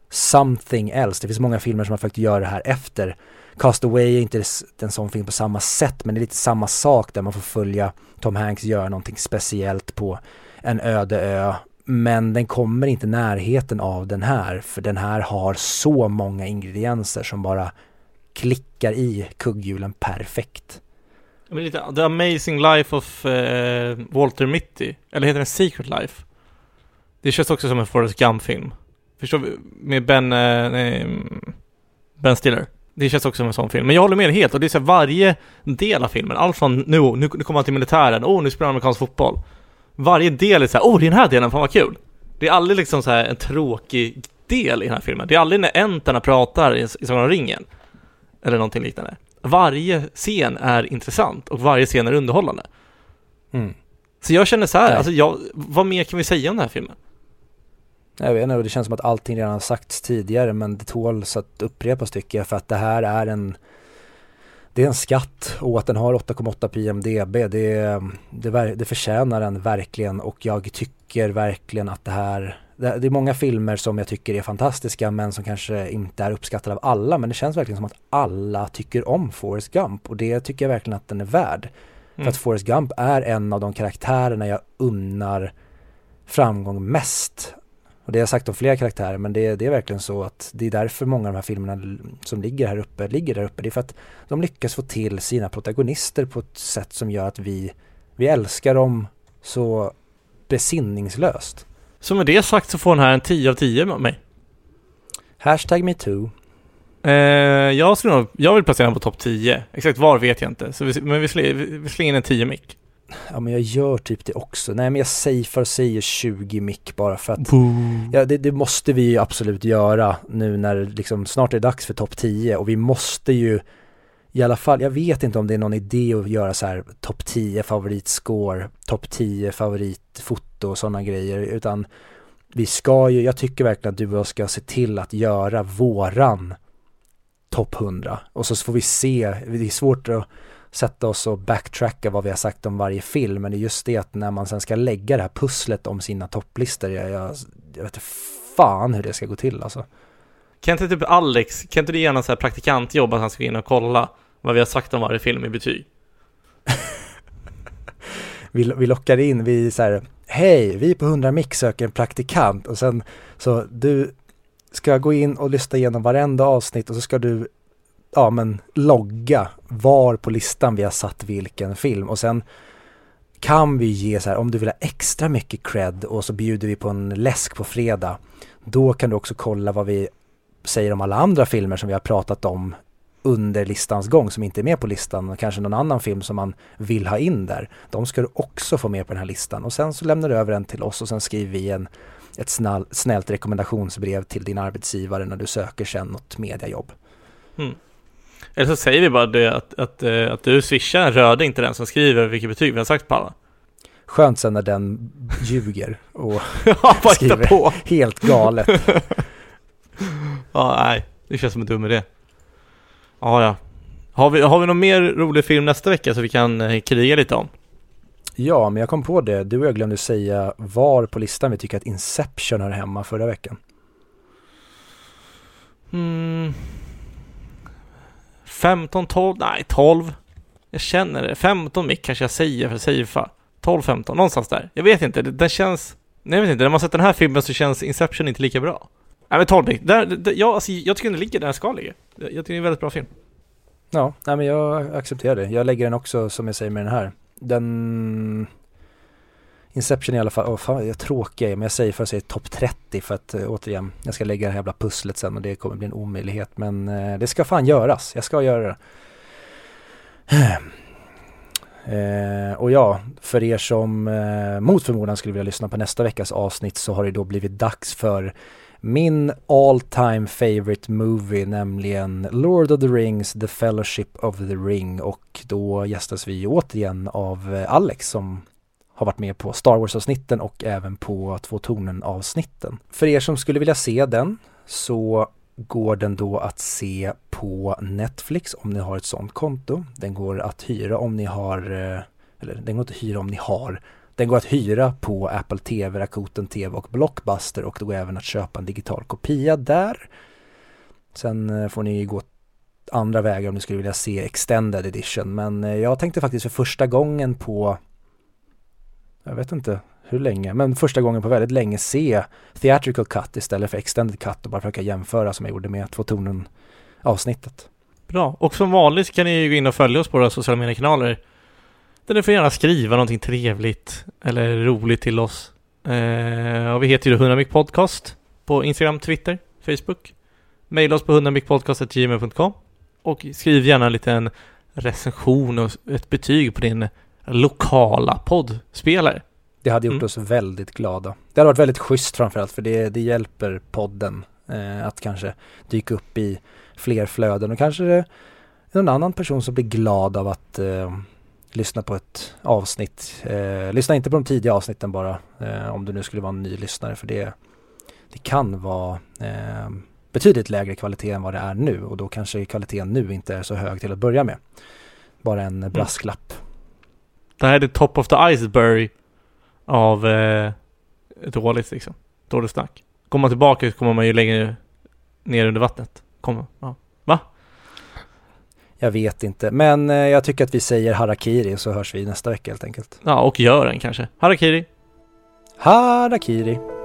something else. Det finns många filmer som har försökt göra det här efter. Cast Away är inte en sån film på samma sätt, men det är lite samma sak där man får följa Tom Hanks göra någonting speciellt på en öde ö. Men den kommer inte närheten av den här, för den här har så många ingredienser som bara klickar i kugghjulen perfekt. Men lite, The Amazing Life of eh, Walter Mitty, eller heter den Secret Life? Det känns också som en Forrest Gump-film. Förstår vi? Med Ben, Eh, nej, Ben Stiller. Det känns också som en sån film. Men jag håller med helt och det är så varje del av filmen, allt från nu, nu, nu kommer han till militären, åh oh, nu spelar han amerikansk fotboll. Varje del är så här, åh oh, det är den här delen, fan vad kul. Det är aldrig liksom så här en tråkig del i den här filmen. Det är aldrig när enterna pratar i, i Sagan om ringen. Eller någonting liknande. Varje scen är intressant och varje scen är underhållande. Mm. Så jag känner så här, Nej. alltså jag, vad mer kan vi säga om den här filmen? Jag vet inte, det känns som att allting redan har sagts tidigare men det tåls att upprepas tycker jag för att det här är en det är en skatt och att den har 8,8 på IMDB det, det, det förtjänar den verkligen och jag tycker verkligen att det här det, det är många filmer som jag tycker är fantastiska men som kanske inte är uppskattade av alla men det känns verkligen som att alla tycker om Forrest Gump och det tycker jag verkligen att den är värd. Mm. För att Forrest Gump är en av de karaktärerna jag unnar framgång mest och det har jag sagt om flera karaktärer men det, det, är verkligen så att det är därför många av de här filmerna som ligger här uppe, ligger där uppe. Det är för att de lyckas få till sina protagonister på ett sätt som gör att vi, vi älskar dem så besinningslöst. Så med det sagt så får den här en 10 av 10 av mig. Hashtag metoo. Eh, jag, skulle jag vill placera den på topp 10. Exakt var vet jag inte. Så vi, men vi, slänger, vi slänger in en 10 mick. Ja men jag gör typ det också. Nej men jag safear och säger 20 mick bara för att ja, det, det, måste vi ju absolut göra nu när liksom snart är det dags för topp 10 och vi måste ju i alla fall, jag vet inte om det är någon idé att göra så här topp 10 favoritscore, topp 10 favoritfoto och sådana grejer utan vi ska ju, jag tycker verkligen att du och jag ska se till att göra våran topp 100 och så får vi se, det är svårt att sätta oss och backtracka vad vi har sagt om varje film. Men det är just det att när man sen ska lägga det här pusslet om sina topplistor, jag, jag, jag vet inte fan hur det ska gå till alltså. Kan inte typ Alex, kan inte du ge honom så här praktikantjobb att han ska gå in och kolla vad vi har sagt om varje film i betyg? (laughs) vi, vi lockar in, vi så här, hej, vi på 100 mix söker en praktikant och sen så du ska gå in och lyssna igenom varenda avsnitt och så ska du ja men logga var på listan vi har satt vilken film och sen kan vi ge så här om du vill ha extra mycket cred och så bjuder vi på en läsk på fredag då kan du också kolla vad vi säger om alla andra filmer som vi har pratat om under listans gång som inte är med på listan, och kanske någon annan film som man vill ha in där. De ska du också få med på den här listan och sen så lämnar du över den till oss och sen skriver vi en, ett snall, snällt rekommendationsbrev till din arbetsgivare när du söker sen något mediajobb. Mm. Eller så säger vi bara det att, att, att, att du swishar en röding till den som skriver vilket betyg vi har sagt på alla. Skönt sen när den ljuger och (laughs) ja, skriver på. helt galet. (laughs) ja, nej, det känns som en dum idé. Ja, ja. Har vi, har vi någon mer rolig film nästa vecka så vi kan eh, kriga lite om? Ja, men jag kom på det. Du och jag glömde säga var på listan vi tycker att Inception hör hemma förra veckan. Mm. 15, 12, nej 12. Jag känner det. 15 mick kanske jag säger för safea. 12, 15, någonstans där. Jag vet inte, den känns... Nej, jag vet inte, när man sett den här filmen så känns Inception inte lika bra. Nej men 12 mick, där, där, jag, alltså, jag tycker den ligger där den ska ligga. Jag tycker det är en väldigt bra film. Ja, nej men jag accepterar det. Jag lägger den också som jag säger med den här. Den... Inception i alla fall, oh, fan jag tråkig men jag säger för att säga topp 30 för att eh, återigen, jag ska lägga det här jävla pusslet sen och det kommer bli en omöjlighet men eh, det ska fan göras, jag ska göra det. (clears throat) Eh, och ja, för er som eh, mot förmodan skulle vilja lyssna på nästa veckas avsnitt så har det då blivit dags för min all time favorite movie, nämligen Lord of the Rings, The Fellowship of the Ring och då gästas vi återigen av eh, Alex som har varit med på Star Wars-avsnitten och även på Två Tornen-avsnitten. För er som skulle vilja se den så går den då att se på Netflix om ni har ett sånt konto. Den går att hyra om ni har, eh, eller den går inte att hyra om ni har. Den går att hyra på Apple TV, Rakuten TV och Blockbuster och det går även att köpa en digital kopia där. Sen eh, får ni gå andra vägar om ni skulle vilja se Extended Edition men eh, jag tänkte faktiskt för första gången på jag vet inte hur länge, men första gången på väldigt länge se theatrical cut istället för extended cut och bara försöka jämföra som jag gjorde med två tonen avsnittet. Bra, och som vanligt kan ni ju gå in och följa oss på våra sociala mediekanaler. Där ni får gärna skriva någonting trevligt eller roligt till oss. Eh, och vi heter ju 100 Podcast på Instagram, Twitter, Facebook. Maila oss på 100micpodcast.gmail.com och skriv gärna en liten recension och ett betyg på din lokala poddspelare. Det hade gjort mm. oss väldigt glada. Det hade varit väldigt schysst framförallt för det, det hjälper podden eh, att kanske dyka upp i fler flöden och kanske det är någon annan person som blir glad av att eh, lyssna på ett avsnitt. Eh, lyssna inte på de tidiga avsnitten bara eh, om du nu skulle vara en ny lyssnare för det, det kan vara eh, betydligt lägre kvalitet än vad det är nu och då kanske kvaliteten nu inte är så hög till att börja med. Bara en mm. brasklapp. Mm. Det här är top of the iceberg av eh, dåligt liksom. Dåligt snack. Kommer man tillbaka så kommer man ju längre ner under vattnet. Kommer, ja. Va? Jag vet inte, men eh, jag tycker att vi säger harakiri så hörs vi nästa vecka helt enkelt. Ja, och gör den kanske. Harakiri! Harakiri!